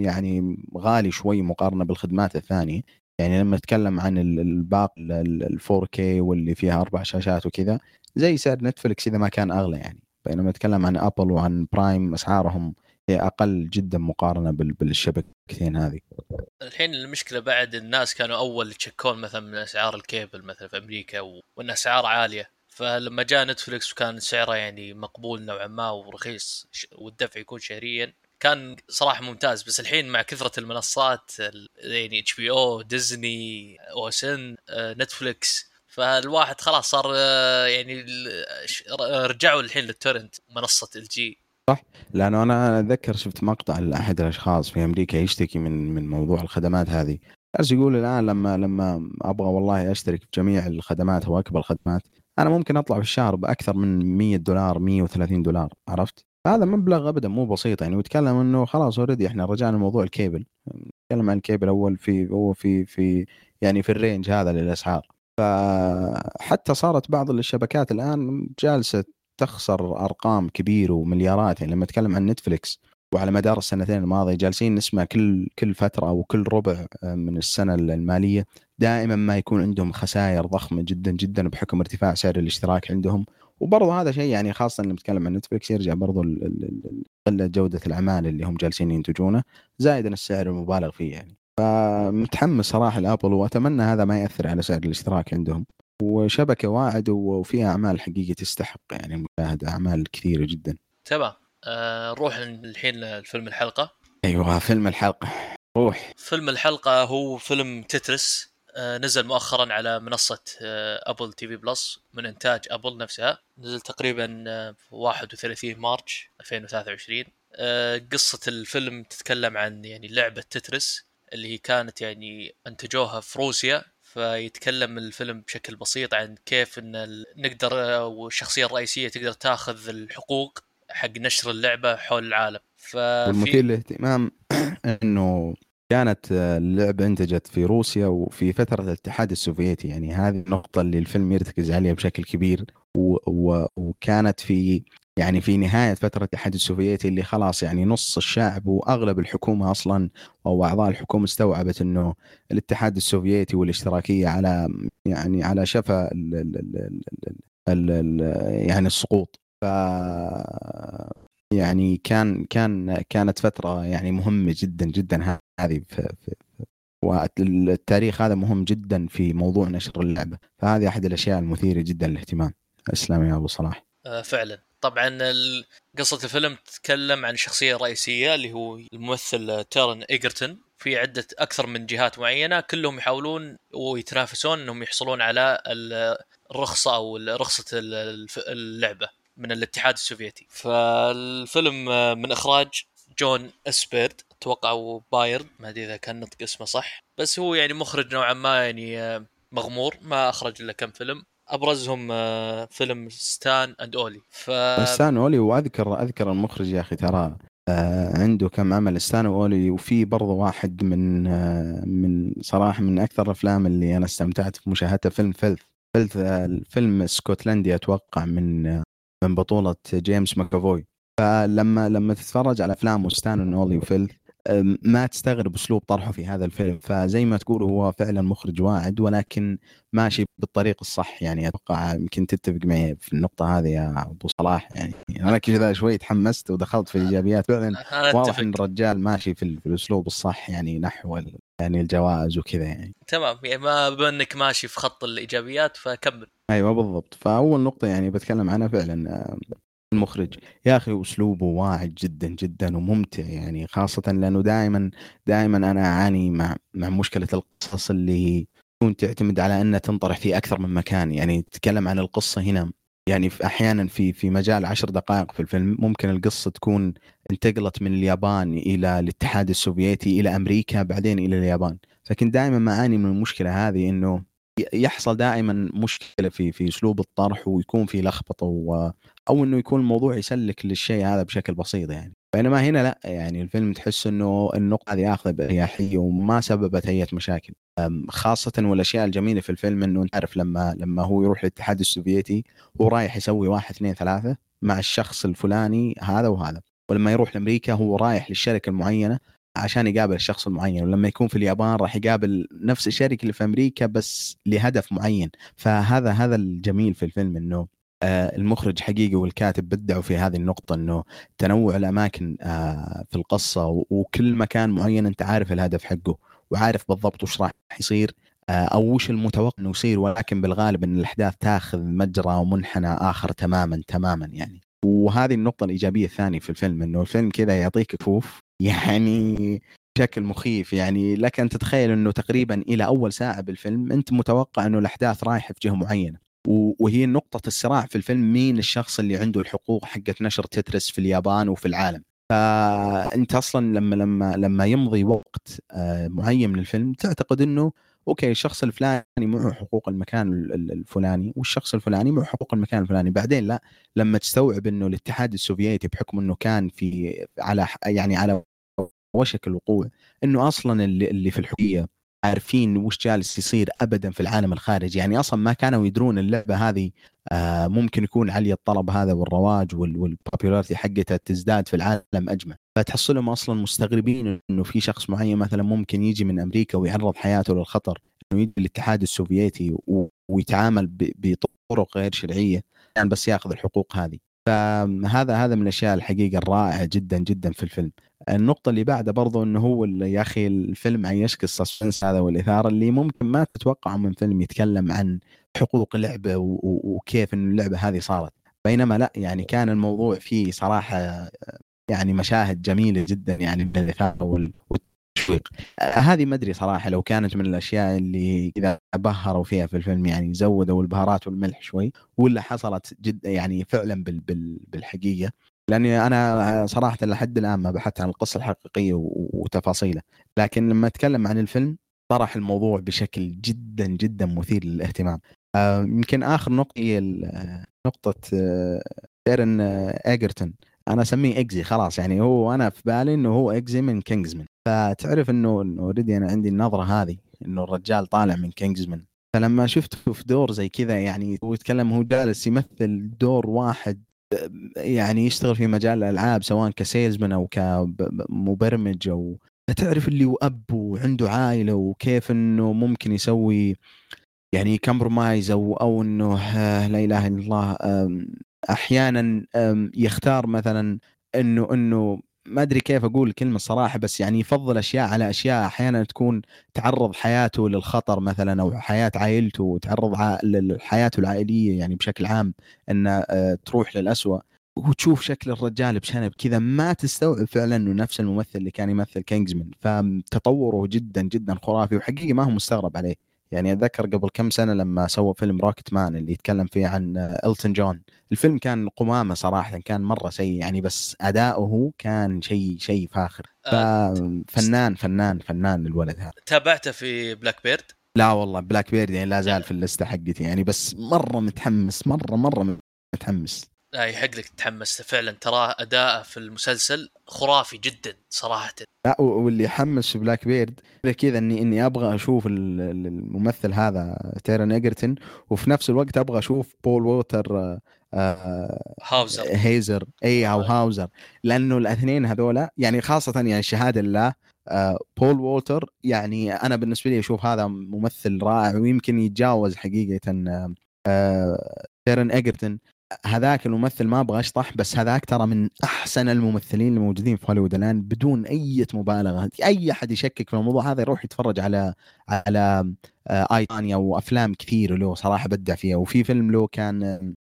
يعني غالي شوي مقارنة بالخدمات الثانية. يعني لما نتكلم عن الباقة ال 4K واللي فيها أربع شاشات وكذا زي سعر Netflix إذا ما كان أغلى يعني. بينما نتكلم عن Apple وعن Prime أسعارهم هي أقل جدا مقارنة بالشبكتين هذه. الحين المشكلة بعد الناس كانوا أول يتشكون مثلا من أسعار الكيبل مثلا في أمريكا وإن أسعار عالية. فلما جاء Netflix وكان سعره يعني مقبول نوعا ما ورخيص والدفع يكون شهريا. كان صراحة ممتاز بس الحين مع كثرة المنصات يعني HBO أو Disney، OSN، Netflix فالواحد خلاص صار آه، يعني رجعوا الحين لل torrent منصة إل جي. صح؟ لأنه أنا أتذكر شفت مقطع لأحد الأشخاص في أمريكا يشتكي من من موضوع الخدمات هذه. جالس يقول الآن لما لما أبغى والله أشترك في جميع الخدمات أو أكبر الخدمات أنا ممكن أطلع في الشهر بأكثر من 100 دولار 130 دولار عرفت؟ هذا مبلغ ابدا مو بسيط يعني ويتكلم إنه خلاص already إحنا رجعنا موضوع الكيبل. نتكلم عن الكيبل أول في هو في في يعني في ال range هذا للأسعار. فحتى صارت بعض الشبكات الآن جالسة تخسر أرقام كبيرة ومليارات. يعني لما أتكلم عن نتفلكس وعلى مدار السنتين الماضية جالسين نسمع كل كل فترة أو كل ربع من السنة المالية دائما ما يكون عندهم خسائر ضخمة جدا جدا بحكم ارتفاع سعر الاشتراك عندهم. وبرضه هذا شيء يعني خاصة لما نتكلم عن نتفلكس يرجع برضه قلة جودة الأعمال اللي هم جالسين ينتجونه زائدا السعر المبالغ فيه يعني. فمتحمس صراحة لأبل وأتمنى هذا ما يأثر على سعر الاشتراك عندهم. وشبكة واعد وفيها أعمال حقيقه تستحق يعني المشاهدة أعمال كثيرة جدا. تمام. آه نروح الحين لفيلم الحلقة. أيوه فيلم الحلقة. روح. فيلم الحلقة هو فيلم Tetris. آه نزل مؤخرا على منصة آه Apple TV Plus من إنتاج Apple نفسها. نزل تقريبا آه 31 March 2023 آه قصة الفيلم تتكلم عن يعني لعبة Tetris اللي هي كانت يعني أنتجوها في روسيا. فيتكلم الفيلم بشكل بسيط عن كيف إن نقدر والشخصية الرئيسية تقدر تاخذ الحقوق حق نشر اللعبة حول العالم. ف والمثير للاهتمام *clears throat* إنه كانت اللعبة انتجت في روسيا وفي فترة الاتحاد السوفيتي. يعني هذه النقطة اللي الفيلم يرتكز عليها بشكل كبير. و... و... وكانت في يعني في نهاية فترة الاتحاد السوفيتي اللي خلاص يعني نص الشعب وأغلب الحكومة أصلا أو أعضاء الحكومة استوعبت أنه الاتحاد السوفيتي والاشتراكية على يعني على شفا يعني السقوط. ف يعني كان كان كانت فترة يعني مهمة جدا جدا هذه في, في والتاريخ هذا مهم جدا في موضوع نشر اللعبة. فهذه أحد الأشياء المثيرة جدا للاهتمام. اسلام يا أبو صلاح. آه فعلا. طبعا قصة الفيلم تتكلم عن الشخصية الرئيسية اللي هو الممثل تيرن إيجرتون. في عدة أكثر من جهات معينة كلهم يحاولون ويتنافسون أنهم يحصلون على الرخصة أو رخصة اللعبة من الاتحاد السوفيتي. فالفيلم من إخراج جون إس بيرد أتوقع بايرد ما أدري إذا كان نطق اسمه صح. بس هو يعني مخرج نوعا ما يعني مغمور ما أخرج إلا كم فيلم. أبرزهم آه، فيلم Stan and Ollie. ف ستان Ollie واذكر أذكر المخرج يا أخي ترى آه، عنده كم عمل. Stan Ollie وفي برضه واحد من آه، من صراحة من أكثر الأفلام اللي أنا استمتعت في مشاهدتها فيلم Filth. Filth الفيلم اسكتلندي أتوقع من من بطولة جيمس ماكافوي. فلما لما تتفرج على أفلام Stan Ollie و Filth ما تستغرب أسلوب طرحه في هذا الفيلم. فزي ما تقول هو فعلا مخرج واعد ولكن ماشي بالطريق الصح يعني. أتوقع يمكن تتفق معي في النقطة هذه يا أبو صلاح يعني. أنا كذا شوي تحمست ودخلت في الإيجابيات. فعلا واضح إن الرجال ماشي في, في الأسلوب الصح يعني نحو يعني الجوائز وكذا يعني. تمام. يعني ما بانك ماشي في خط الإيجابيات فكمل. أيوه بالضبط. فأول نقطة يعني بتكلم عنها فعلا المخرج. يا أخي أسلوبه واعد جدا جدا وممتع يعني خاصة لأنه دائما دائما أنا أعاني مع مع مشكلة القصص اللي تكون تعتمد على أنها تنطرح في أكثر من مكان. يعني تتكلم عن القصة هنا. يعني في أحيانا في في مجال عشر دقائق في الفيلم ممكن القصة تكون انتقلت من اليابان إلى الاتحاد السوفيتي إلى أمريكا بعدين إلى اليابان. لكن دائما ما أعاني من المشكلة هذه إنه يحصل دائما مشكلة في في أسلوب الطرح ويكون في لخبطة و أو إنه يكون الموضوع يسلك للشيء هذا بشكل بسيط يعني. بينما هنا لا يعني الفيلم تحس إنه النقطة هذه آخذة باريحيه وما سببت اي مشاكل. خاصة والأشياء الجميلة في الفيلم إنه أنت عارف لما لما هو يروح الاتحاد السوفيتي هو رايح يسوي واحد اثنين ثلاثة مع الشخص الفلاني هذا وهذا. ولما يروح لأمريكا هو رايح للشركة المعينة عشان يقابل الشخص المعين ولما يكون في اليابان راح يقابل نفس الشركة اللي في أمريكا بس لهدف معين. فهذا هذا الجميل في الفيلم إنه آه، المخرج حقيقي والكاتب بدعوا في هذه النقطة إنه تنوع الأماكن آه، في القصة وكل مكان معين أنت عارف الهدف حقه وعارف بالضبط وش راح يصير آه، أو وش المتوقع إنه يصير ولكن بالغالب إن الأحداث تاخذ مجرى ومنحنى آخر تماما تماما يعني. وهذه النقطة الإيجابية الثانية في الفيلم إنه الفيلم كذا يعطيك كفوف يعني بشكل مخيف. يعني لك أن تتخيل أنه تقريبا إلى أول ساعة بالفيلم أنت متوقع أنه الأحداث رايحة في جهة معينة وهي نقطة الصراع في الفيلم مين الشخص اللي عنده الحقوق حقت نشر تترس في اليابان وفي العالم. فأنت أصلا لما لما لما يمضي وقت آه، معين من الفيلم تعتقد إنه okay الشخص الفلاني معه حقوق المكان الفلاني والشخص الفلاني معه حقوق المكان الفلاني. بعدين لا لما تستوعب إنه الاتحاد السوفيتي بحكم إنه كان في على يعني على وشك الوقوع إنه أصلا اللي, اللي في الحقيقة عارفين وش جالس يصير ابدا في العالم الخارجي. يعني أصلا ما كانوا يدرون اللعبة هذه آه ممكن يكون عليه الطلب هذا والرواج وال popularity حقتها تزداد في العالم اجمع فتحصلهم أصلا مستغربين إنه في شخص معين مثلا ممكن يجي من أمريكا ويعرض حياته للخطر إنه يجي الاتحاد السوفيتي ويتعامل بطرق غير شرعية يعني بس ياخذ الحقوق هذه. فهذا هذا من الأشياء الحقيقة الرائعة جدا جدا في الفيلم. النقطة اللي بعدها برضو إنه هو يا أخي الفيلم عيشك السسبنس هذا والإثارة اللي ممكن ما تتوقعه من فيلم يتكلم عن حقوق لعبة وكيف ان اللعبة هذه صارت. بينما لا يعني كان الموضوع فيه صراحة يعني مشاهد جميلة جدا يعني من الإثارة والتشويق. هذه ما أدري صراحة لو كانت من الأشياء اللي إذا بهروا فيها في الفيلم يعني زودوا البهارات والملح شوي ولا حصلت جد يعني فعلا بالحقيقة. لأني أنا صراحة لحد الآن ما بحثت عن القصة الحقيقية وتفاصيله. لكن لما أتكلم عن الفيلم طرح الموضوع بشكل جدا جدا مثير للاهتمام. آه، يمكن آخر نقطة هي نقطة إيرن إيجرتون. أنا أسميه Eggsy خلاص يعني هو أنا في بالي إنه هو Eggsy من Kingsman. فتعرف إنه already أنا عندي النظرة هذه إنه الرجال طالع من Kingsman. فلما شفته في دور زي كذا يعني هو يتكلم هو جالس يمثل دور واحد يعني يشتغل في مجال الألعاب سواء ك salesman أو كمبرمج أو تعرف اللي هو أب وعنده عائلة وكيف إنه ممكن يسوي يعني compromise أو أو إنه آه، لا إله إلا الله أحيانا يختار مثلا انه إنه ما أدري كيف أقول الكلمة الصراحه بس يعني يفضل أشياء على أشياء أحيانا تكون تعرض حياته للخطر مثلا أو حياة عائلته وتعرض حياته العائلية يعني بشكل عام انها آه، تروح للأسوأ. وتشوف شكل الرجال بشنب كذا ما تستوعب فعلا إنه نفس الممثل اللي كان يمثل كينجزمان. فتطوره جدا جدا خرافي وحقيقي ما هو مستغرب عليه. يعني أتذكر قبل كم سنة لما سوى فيلم روكت مان اللي يتكلم فيه عن Elton John الفيلم كان قمامة صراحة كان مرة سيء يعني بس أداؤه كان شيء شيء فاخر. آه، فنان فنان فنان الولد هذا. تابعته في Black Bird لا والله Black Bird يعني لا زال في ال list حقتي يعني بس مرة متحمس مرة مرة متحمس. لا يحق لك تتحمس فعلا تراه اداءه في المسلسل خرافي جدا صراحة. لا واللي يحمس Black Bird كذا اني إني أبغى أشوف الممثل هذا Taron Egerton وفي نفس الوقت أبغى أشوف Paul Walter آه، آه، Hauser. هيزر. إي أو Hauser. لأنه الاثنين هذولا يعني خاصة يعني الشهادة لله آه، Paul Walter يعني أنا بالنسبة لي أشوف هذا ممثل رائع ويمكن يتجاوز حقيقة Taron Egerton هذاك الممثل ما أبغى أشطح بس هذاك ترى من أحسن الممثلين الموجودين في هوليوود الآن بدون أي مبالغة. أي أحد يشكك في الموضوع هذا يروح يتفرج على على I, Tonya وأفلام كثير له صراحة بدع فيها. وفي فيلم له كان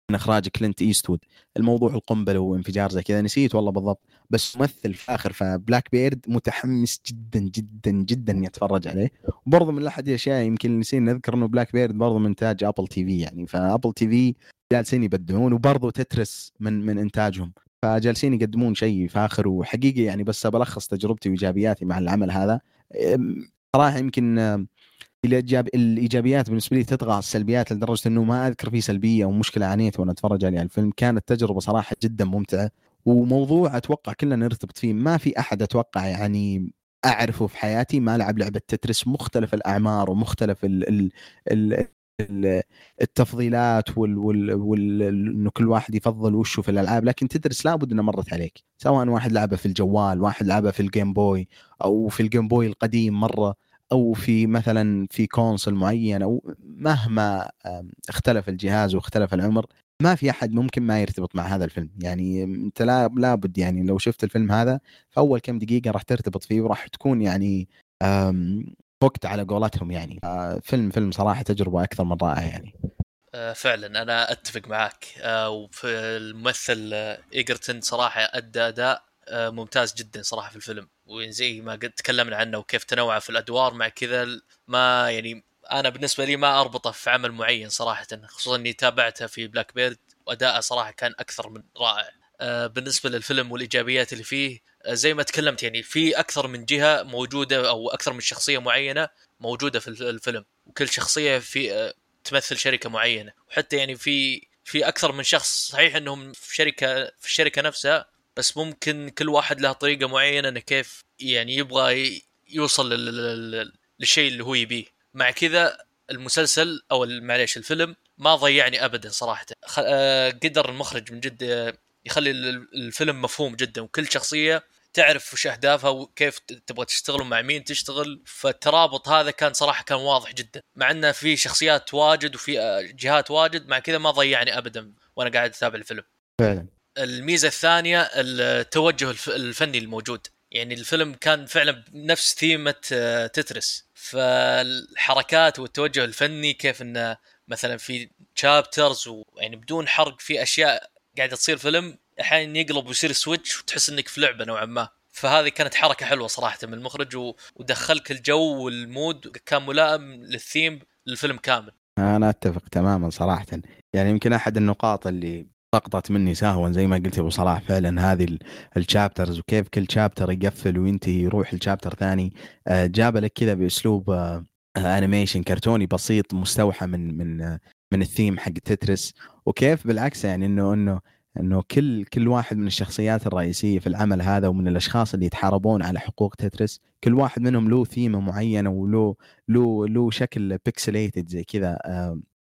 من إخراج Clint Eastwood. الموضوع القنبلة وانفجار زي كذا. نسيت والله بالضبط. بس ممثل فاخر ف Black Bird متحمس جدا جدا جدا إني أتفرج عليه. وبرضه من أحد الأشياء يمكن نسينا نذكر إنه Black Bird برضه من إنتاج Apple TV يعني. ف Apple TV جالسين يبدعون وبرضه Tetris من من إنتاجهم. فجالسين يقدمون شيء فاخر وحقيقي يعني بس بلخص تجربتي وإيجابياتي مع العمل هذا. صراحة يمكن الايجاب الإيجابيات بالنسبة لي تطغى السلبيات لدرجة إنه ما أذكر في سلبية أو مشكلة عانيت وأنا أتفرج على الفيلم. كانت تجربة صراحة جدا ممتعة وموضوع أتوقع كلنا نرتبط فيه. ما في أحد أتوقع يعني أعرفه في حياتي ما لعب لعبة تترس. مختلف الأعمار ومختلف ال ال التفضيلات وال, وال, وال إنه كل واحد يفضل وشه في الألعاب لكن تدرس لابد إنها مرت عليك. سواء واحد لعبها في الجوال واحد لعبها في الجيم بوي أو في ال Game Boy القديم مرة أو في مثلا في console معين أو مهما اختلف الجهاز واختلف العمر ما في أحد ممكن ما يرتبط مع هذا الفيلم. يعني أنت لا لابد يعني لو شفت الفيلم هذا في أول كم دقيقة راح ترتبط فيه وراح تكون يعني hooked على قولتهم يعني. آه، فيلم فيلم صراحة تجربة أكثر من رائعة يعني. آه، فعلا أنا أتفق معك آه، وفي الممثل إيجرتون صراحة أدى أداء ممتاز جدا صراحة في الفيلم. وزي ما قد تكلمنا عنه وكيف تنوعه في الأدوار مع كذا ما يعني أنا بالنسبة لي ما أربطه في عمل معين صراحة خصوصا إني تابعته في بلاك بيرد وأداءه صراحة كان أكثر من رائع. بالنسبة للفيلم والإيجابيات اللي فيه زي ما تكلمت يعني في أكثر من جهة موجودة أو أكثر من شخصية معينة موجودة في الفيلم وكل شخصية في آه، تمثل شركة معينة. وحتى يعني في في أكثر من شخص صحيح إنهم في شركة في الشركة نفسها بس ممكن كل واحد له طريقة معينة إنه كيف يعني يبغى يوصل للشيء اللي هو يبيه. مع كذا المسلسل أو معليش الفيلم ما ضيعني ابدا صراحة. آه، قدر المخرج من جد يخلي الفيلم مفهوم جدا وكل شخصية تعرف وش أهدافها وكيف تبغى تشتغل ومع مين تشتغل. فالترابط هذا كان صراحة كان واضح جدا مع إنه في شخصيات واجد وفي آه، جهات واجد مع كذا ما ضيعني ابدا وأنا قاعد أتابع الفيلم. فعلا. الميزة الثانية التوجه الفني الموجود. يعني الفيلم كان فعلا نفس ثيمة آه، Tetris. فالحركات والتوجه الفني كيف إنه مثلا في chapters ويعني بدون حرق في أشياء قاعدة تصير فيلم أحيانا يقلب ويصير switch وتحس إنك في لعبة نوعا ما. فهذه كانت حركة حلوة صراحة من المخرج ودخلك الجو وال mood كان ملائم للثيم للفيلم كامل. أنا أتفق تماما صراحة. يعني يمكن أحد النقاط اللي سقطت مني سهوا زي ما قلت أبو صلاح فعلا هذه ال chapters وكيف كل chapter يقفل وينتهي يروح ل chapter ثاني. آه، جاب لك كذا بأسلوب animation آه، كرتوني بسيط مستوحى من من من الثيم حق Tetris وكيف بالعكس يعني إنه إنه إنه كل كل واحد من الشخصيات الرئيسية في العمل هذا ومن الأشخاص اللي يتحاربون على حقوق Tetris كل واحد منهم له ثيمه معينة وله له له شكل pixelated زي كذا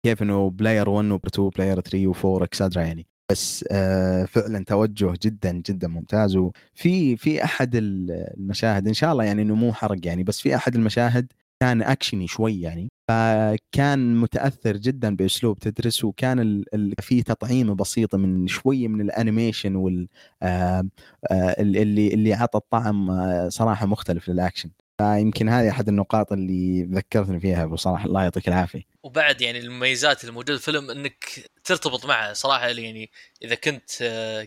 كيف إنه player 1 و 2 player 3 و4 etcetera يعني. بس آه فعلا توجه جدا جدا ممتاز. وفي في أحد المشاهد إن شاء الله يعني إنه مو حرق يعني بس في أحد المشاهد كان اكشني شوي يعني. فكان متأثر جدا بأسلوب Tetris وكان ال... ال... في تطعيمه بسيطه من شوية من ال animation وال آه آه اللي اللي عطى الطعم آه صراحة مختلف للأكشن. فيمكن هذه أحد النقاط اللي ذكرتني فيها بصراحه الله يعطيك العافية. وبعد يعني المميزات الموجودة في الفيلم إنك ترتبط معه صراحة يعني إذا كنت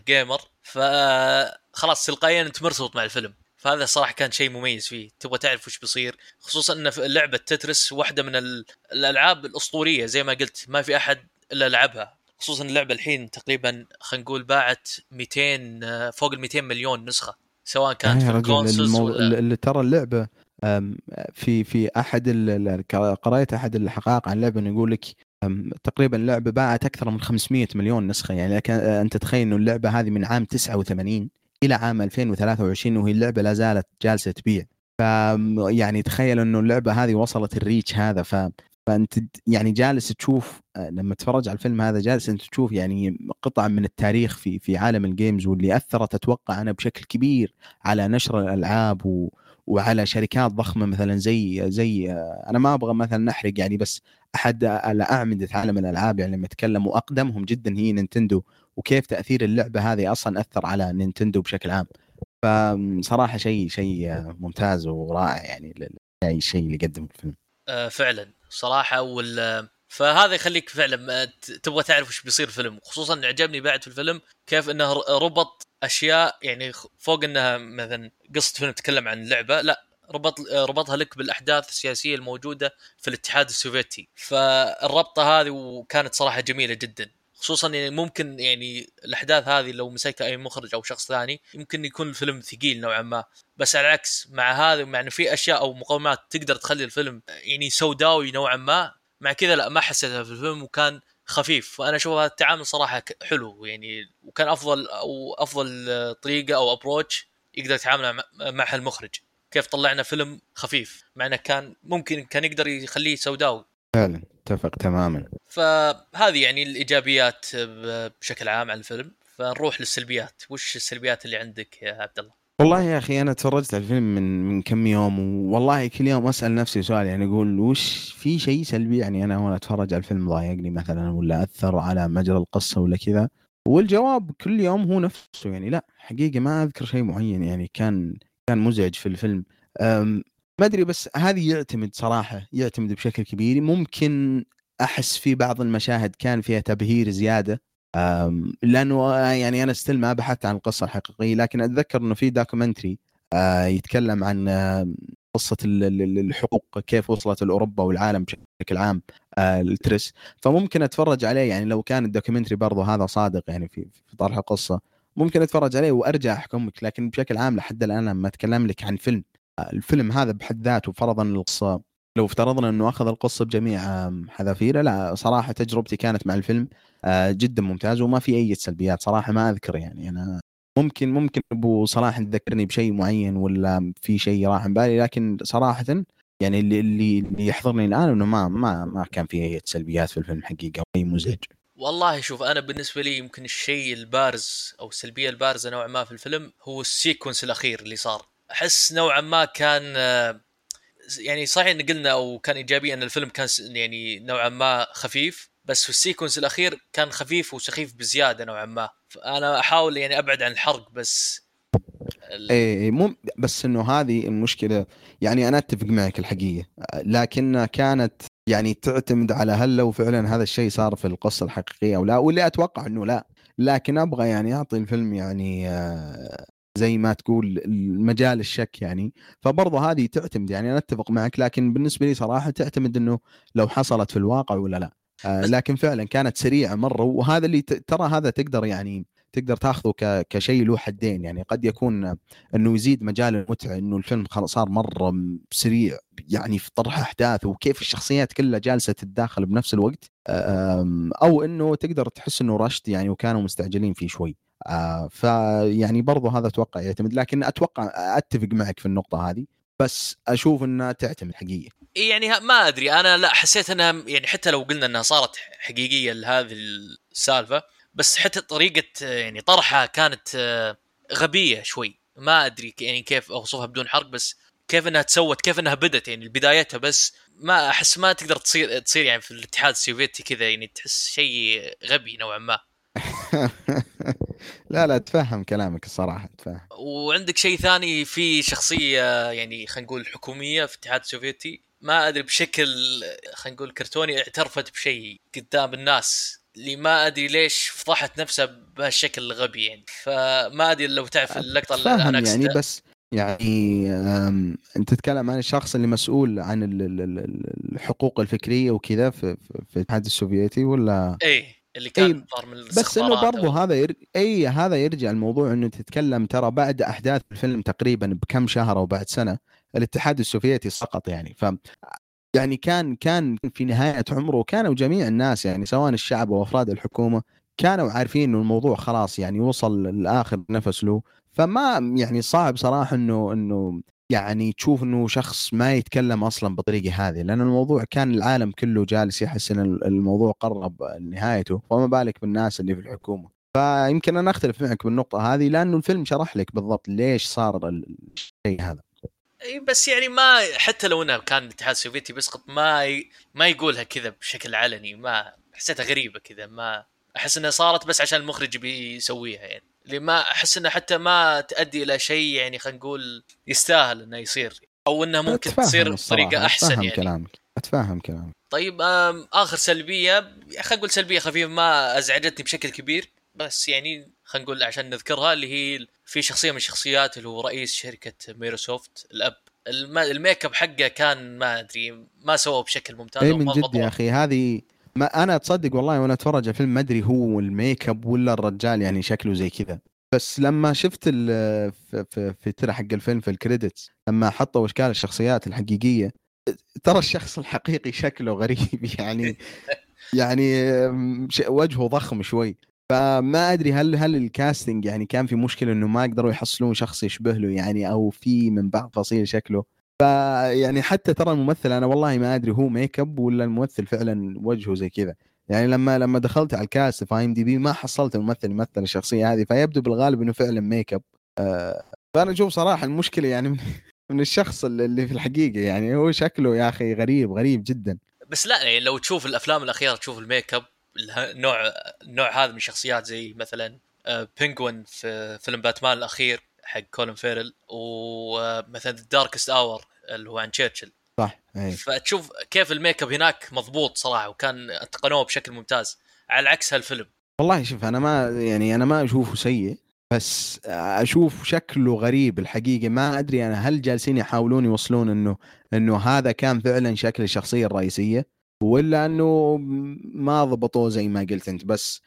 جيمر فخلاص تلقائيا أنت مرتبط مع الفيلم. فهذا صراحة كان شيء مميز فيه. تبغى تعرف وش بيصير. خصوصا إن لعبة تترس واحدة من الألعاب الأسطورية زي ما قلت ما في أحد إلا لعبها. خصوصا اللعبة الحين تقريبا خلينا نقول باعت 200 فوق ال 200 مليون نسخة سواء كانت في ال consoles المو... ولا... اللي ترى اللعبة في في أحد قريت أحد الحقائق عن اللعبه إنه يقول لك تقريبا اللعبة باعت أكثر من 500 مليون نسخة. يعني أنت تخيل إنه اللعبة هذه من عام 89 إلى عام 2023 وهي اللعبة لا زالت جالسة تبيع. ف يعني تخيل إنه اللعبة هذه وصلت ال reach هذا. ف فأنت يعني جالس تشوف آه، لما تتفرج على الفيلم هذا جالس أنت تشوف يعني قطعه من التاريخ في في عالم ال games واللي أثرت أتوقع أنا بشكل كبير على نشر الألعاب و وعلى شركات ضخمة مثلا زي زي آه، أنا ما أبغى مثلا نحرق يعني بس أحد الاعمده عالم الألعاب يعني لما أتكلم وأقدمهم جدا هي نينتندو. وكيف تأثير اللعبة هذه أصلا أثر على نينتندو بشكل عام. فصراحه شيء شيء ممتاز ورائع يعني الشيء اللي قدمه الفيلم. آه فعلا. صراحة وال فهذا يخليك فعلا تبغى تعرف وش بيصير في الفيلم. خصوصا عجبني بعد في الفيلم كيف إنه ربط أشياء يعني فوق إنها مثلا قصة فيلم تتكلم عن لعبة لا ربط ربطها لك بالأحداث السياسية الموجودة في الاتحاد السوفيتي. فالربطة هذه وكانت صراحة جميلة جدا. خصوصا يعني ممكن يعني الأحداث هذه لو مسكها أي مخرج أو شخص ثاني يمكن يكون الفيلم ثقيل نوعا ما. بس على العكس مع هذا مع إنه في أشياء أو مقومات تقدر تخلي الفيلم يعني سوداوي نوعا ما مع كذا لا ما حسيتها في الفيلم وكان خفيف. وأنا أشوف هذا التعامل صراحة حلو يعني وكان أفضل أو أفضل طريقة أو ابروتش يقدر يتعامل مع المخرج. كيف طلعنا فيلم خفيف مع إنه كان ممكن كان يقدر يخليه سوداوي. فعلا اتفق تماما. فهذه يعني الإيجابيات بشكل عام عن الفيلم. فنروح للسلبيات. وش السلبيات اللي عندك يا عبد الله؟ والله يا أخي أنا تفرجت على الفيلم من من كم يوم والله كل يوم أسأل نفسي سؤال يعني أقول وش في شيء سلبي؟ يعني أنا وأنا أتفرج على الفيلم ضايقني مثلا ولا أثر على مجرى القصة ولا كذا. والجواب كل يوم هو نفسه يعني لا حقيقة ما أذكر شيء معين يعني كان كان مزعج في الفيلم. ما أدري بس هذه يعتمد صراحة يعتمد بشكل كبير. ممكن أحس في بعض المشاهد كان فيها تبهير زيادة لأنه يعني أنا still ما بحثت عن القصة الحقيقية لكن أتذكر إنه في documentary آه، يتكلم عن قصة الحقوق كيف وصلت لأوروبا والعالم بشكل عام آه، الترس فممكن أتفرج عليه يعني لو كان الدوكيومنتري برضه هذا صادق يعني في طرح القصة ممكن أتفرج عليه وأرجع أحكمك لكن بشكل عام لحد الآن لما أتكلم لك عن فيلم. آه، الفيلم هذا بحد ذاته فرضا القصة لو افترضنا إنه أخذ القصة بجميع حذافيره لا صراحة تجربتي كانت مع الفيلم آه، جدا ممتاز وما في أي سلبيات صراحة ما أذكر يعني أنا ممكن ممكن أبو صلاح تذكرني بشيء معين ولا في شيء راح بالي لكن صراحة يعني اللي اللي, اللي يحضرني الآن إنه ما ما ما كان في أي سلبيات في الفيلم حقيقة أي مزعج. والله شوف أنا بالنسبة لي يمكن الشيء البارز أو السلبية البارزة نوعا ما في الفيلم هو ال sequence الأخير اللي صار. أحس نوعا ما كان آه، يعني صحيح إن قلنا أو كان إيجابي أن الفيلم كان يعني نوعا ما خفيف بس في ال sequence الأخير كان خفيف وسخيف بزيادة نوعا ما. فأنا أحاول يعني أبعد عن الحرق بس ال... إيه, إيه، مو بس إنه هذه المشكلة يعني أنا أتفق معك الحقيقة لكن كانت يعني تعتمد على هل لو فعلا هذا الشيء صار في القصة الحقيقية أو لا واللي أتوقع إنه لا لكن أبغى يعني أعطي الفيلم يعني آه، زي ما تقول المجال الشك يعني. فبرضه هذه تعتمد يعني أنا أتفق معك لكن بالنسبة لي صراحة تعتمد إنه لو حصلت في الواقع ولا لا. آه لكن فعلا كانت سريعة مرة وهذا اللي ترى هذا تقدر يعني تقدر تاخذه كشيء له حدين يعني. قد يكون إنه يزيد مجال المتعة إنه الفيلم صار مرة سريع يعني في طرح احداث وكيف الشخصيات كلها جالسة تتداخل بنفس الوقت. أو إنه تقدر تحس إنه رشد يعني وكانوا مستعجلين فيه شوي. آه فيعني برضه هذا أتوقع يعتمد لكن أتوقع أتفق معك في النقطة هذه بس أشوف إنها تعتمد حقيقه يعني ما أدري أنا لا حسيت إنها يعني حتى لو قلنا إنها صارت حقيقية لهذه السالفة بس حتى طريقة يعني طرحها كانت آه، غبية شوي. ما أدري يعني كيف أوصفها بدون حرق بس كيف إنها تسوت كيف إنها بدت يعني بدايتها بس ما أحس ما تقدر تصير تصير يعني في الاتحاد السوفيتي كذا يعني تحس شيء غبي نوعا ما. *laughs* لا لا اتفهم كلامك الصراحة اتفهم وعندك شيء ثاني في شخصية يعني خلينا نقول حكومية في الاتحاد السوفيتي؟ ما أدري بشكل خلينا نقول كرتوني اعترفت بشيء قدام الناس اللي ما أدري ليش فضحت نفسها بهالشكل الغبي يعني. فما أدري لو تعرف اللقطة اللي أنا يعني بس يعني أنت تتكلم عن الشخص اللي مسؤول عن الحقوق الفكرية وكذا في, في الاتحاد السوفيتي ولا؟ إيه. اللي كان أي صار من بس إنه برضه هذا ير... اي هذا يرجع الموضوع إنه تتكلم ترى بعد أحداث الفيلم تقريبا بكم شهر أو بعد سنة الاتحاد السوفيتي سقط يعني. ف يعني كان كان في نهاية عمره كانوا جميع الناس يعني سواء الشعب أو أفراد الحكومة كانوا عارفين إنه الموضوع خلاص يعني وصل لآخر نفس له. فما يعني صعب صراحة إنه إنه يعني تشوف إنه شخص ما يتكلم أصلا بالطريقة هذه لأن الموضوع كان العالم كله جالس يحس إن الموضوع قرب نهايته فما بالك بالناس اللي في الحكومة. فيمكن أنا أختلف معك بالنقطة هذه لأنه الفيلم شرح لك بالضبط ليش صار الشيء هذا. إي بس يعني ما حتى لو إنه كان الاتحاد السوفيتي بيسقط ما ي... ما يقولها كذا بشكل علني ما حسيتها غريبة كذا ما أحس إنها صارت بس عشان المخرج بيسويها يعني. اللي ما أحس انها حتى ما تؤدي إلى شيء يعني خلينا نقول يستاهل إنه يصير أو انها ممكن تصير بطريقة أحسن أتفهم يعني. كلامك أتفهم كلامك. طيب آخر سلبية خلينا نقول سلبية خفيفة ما أزعجتني بشكل كبير بس يعني خلينا نقول عشان نذكرها اللي هي في شخصية من الشخصيات اللي هو رئيس شركة Mirrorsoft الأب. الميك أب حقه كان ما أدري ما سواه بشكل ممتاز اي من جد يا أخي هذه ما أنا تصدق والله وأنا أتفرج على الفيلم ما أدري هو الميك أب ولا الرجال يعني شكله زي كذا. بس لما شفت في, في, في ترى حق الفيلم في الكريدتس لما حطوا أشكال الشخصيات الحقيقية ترى الشخص الحقيقي شكله غريب *laughs* يعني يعني وجهه ضخم شوي. فما أدري هل هل الكاستنج يعني كان في مشكلة إنه ما قدروا يحصلون شخص يشبه له يعني أو في من بعض تفاصيل شكله. فيعني حتى ترى الممثل أنا والله ما أدري هو ميك اب ولا الممثل فعلا وجهه زي كذا. يعني لما لما دخلت على الكاست في ام دي بي ما حصلت الممثل يمثل الشخصية هذه فيبدو بالغالب إنه فعلا ميك اب آه، فأنا أشوف صراحة المشكلة يعني من, من الشخص اللي في الحقيقة يعني هو شكله يا أخي غريب غريب جدا. بس لا يعني لو تشوف الأفلام الأخيرة تشوف الميك اب النوع النوع هذا من الشخصيات زي مثلا آه، بينجوين في فيلم باتمان الأخير. حق كولين فيرل ومثلا داركست اور اللي هو عن تشرشل صح اي فتشوف كيف الميك أب هناك مضبوط صراحة وكان اتقنوه بشكل ممتاز. على عكس هالفيلم. والله شوف أنا ما يعني أنا ما أشوفه سيء بس أشوف شكله غريب الحقيقة. ما أدري أنا هل جالسين يحاولون يوصلون إنه إنه هذا كان فعلا شكل الشخصية الرئيسية ولا إنه ما ضبطوه زي ما قلت أنت. بس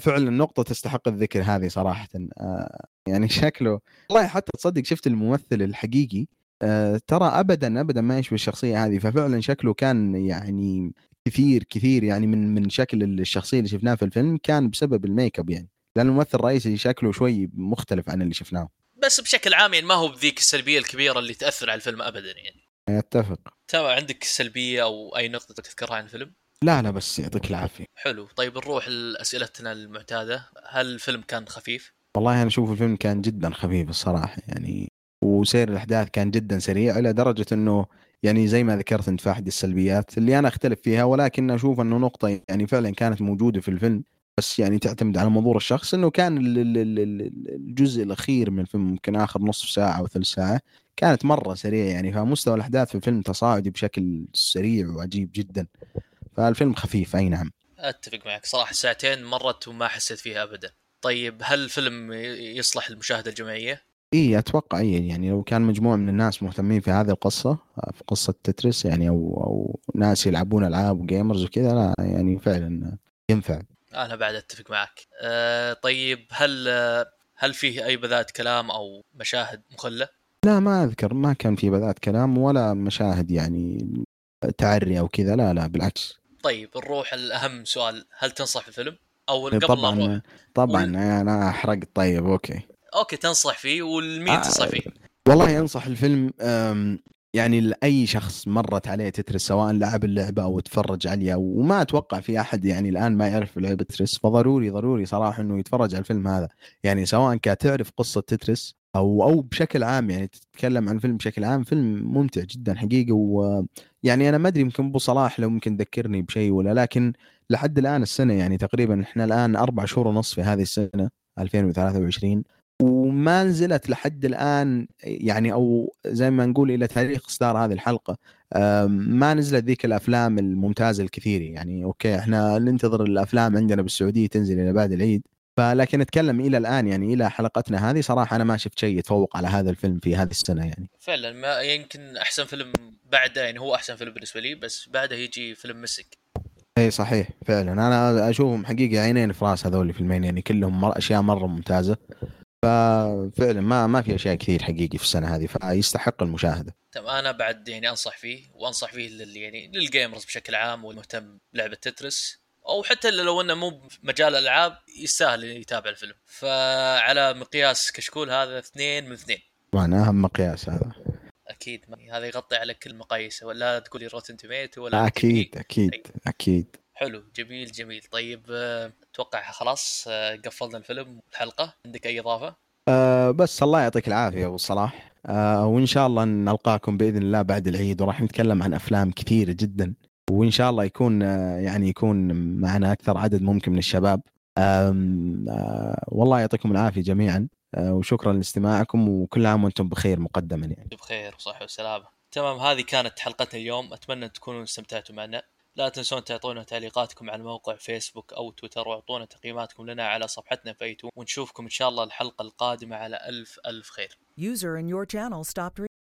فعلا نقطة تستحق الذكر هذه صراحة. آه، يعني *laughs* شكله والله حتى تصدق شفت الممثل الحقيقي آه، ترى ابدا ابدا ما يشبه الشخصية هذه ففعلا شكله كان يعني كثير كثير يعني من من شكل الشخصية اللي شفناها في الفيلم كان بسبب الميك أب يعني. لأن الممثل الرئيسي شكله شوي مختلف عن اللي شفناه. بس بشكل عام يعني ما هو بذيك السلبية الكبيرة اللي تأثر على الفيلم ابدا يعني. أتفق. تمام عندك سلبية أو أي نقطة تذكرها عن الفيلم؟ لا لا بس يعطيك العافية. حلو. طيب نروح لأسئلتنا المعتادة. هل الفيلم كان خفيف؟ والله أنا أشوف الفيلم كان جدا خفيف الصراحة يعني وسير الأحداث كان جدا سريع إلى درجة إنه يعني زي ما ذكرت أنت في احد السلبيات اللي أنا أختلف فيها ولكن أشوف أنه نقطة يعني فعلا كانت موجودة في الفيلم بس يعني تعتمد على منظور الشخص إنه كان ال- ال- ال- ال- الجزء الأخير من الفيلم ممكن آخر نصف ساعة أو ثلث ساعة كانت مرة سريعة يعني فمستوى الأحداث في الفيلم تصاعدي بشكل سريع وعجيب جدا. فالفيلم خفيف أي نعم. أتفق معك. صراحة ساعتين مرت وما حسيت فيها ابدا. طيب هل الفيلم يصلح للمشاهدة الجماعية؟ إي أتوقع إي يعني لو كان مجموعة من الناس مهتمين في هذه القصة في قصة تترس يعني أو أو ناس يلعبون ألعاب وجيمرز وكذا لا يعني فعلا ينفع. أنا بعد أتفق معك. أه طيب هل هل فيه أي بذات كلام أو مشاهد مخلة؟ لا ما أذكر. ما كان في بذات كلام ولا مشاهد يعني تعري أو كذا. لا لا بالعكس. طيب نروح الأهم سؤال. هل تنصح في الفيلم أو قبل لا نروح. طبعا طبعا وال- أنا احرقت طيب أوكي. أوكي تنصح فيه. والمين آه، تنصح فيه؟ والله انصح الفيلم يعني لأي شخص مرت عليه تترس سواء لعب اللعبة أو تفرج عليها. وما أتوقع في أحد يعني الآن ما يعرف لعبة تترس فضروري ضروري صراحة إنه يتفرج على الفيلم هذا. يعني سواء كانت تعرف قصة تترس أو أو بشكل عام يعني تتكلم عن فيلم بشكل عام فيلم ممتع جدا حقيقه ويعني أنا ما أدري يمكن أبو صلاح لو ممكن تذكرني بشيء ولا لكن لحد الآن السنة يعني تقريبا إحنا الآن أربع شهور ونص في هذه السنة 2023 وما نزلت لحد الآن يعني أو زي ما نقول إلى تاريخ اصدار هذه الحلقة ما نزلت ذيك الأفلام الممتازة الكثير يعني. أوكي إحنا ننتظر الأفلام عندنا بالسعودية تنزل إلى بعد العيد. فلكن اتكلم إلى الآن يعني إلى حلقتنا هذه صراحة أنا ما شفت شيء يتفوق على هذا الفيلم في هذه السنة يعني. فعلا ما يمكن أحسن فيلم بعده يعني هو أحسن فيلم بالنسبة لي بس بعده يجي فيلم مسك. إي صحيح فعلا. أنا أشوفهم حقيقة عينين في رأس هذول الفيلمين يعني كلهم مر أشياء مرة ممتازة. ففعلا ما ما في أشياء كثير حقيقي في السنة هذه فيستحق المشاهدة. تمام أنا بعد يعني أنصح فيه وأنصح فيه لل يعني للجيمرز بشكل عام والمهتم بلعبة تترس. أو حتى لو إنه مو بمجال الالعاب يستاهل يتابع الفيلم. فعلى مقياس كشكول هذا اثنين من اثنين. طبعا أهم مقياس هذا. أكيد. ما- هذا يغطي على كل المقاييس ولا تقول لي روتن توميتو ولا أكيد. أكيد أكيد. حلو. جميل جميل. طيب آه، أتوقع خلاص آه، قفلنا الفيلم. والحلقة عندك أي إضافة؟ أه بس الله يعطيك العافية أبو صلاح. أه وإن شاء الله نلقاكم بإذن الله بعد العيد. وراح نتكلم عن أفلام كثيرة جدا. وإن شاء الله يكون يعني يكون معنا أكثر عدد ممكن من الشباب. أه والله يعطيكم العافية جميعا أه وشكرا لاستماعكم وكل عام وأنتم بخير مقدما يعني. بخير وصحة وسلامة. تمام هذه كانت حلقتنا اليوم. أتمنى تكونوا استمتعتوا معنا. لا تنسون تعطونا تعليقاتكم على موقع فيسبوك أو تويتر وأعطونا تقييماتكم لنا على صفحتنا في آيتون. ونشوفكم إن شاء الله الحلقة القادمة على ألف ألف خير.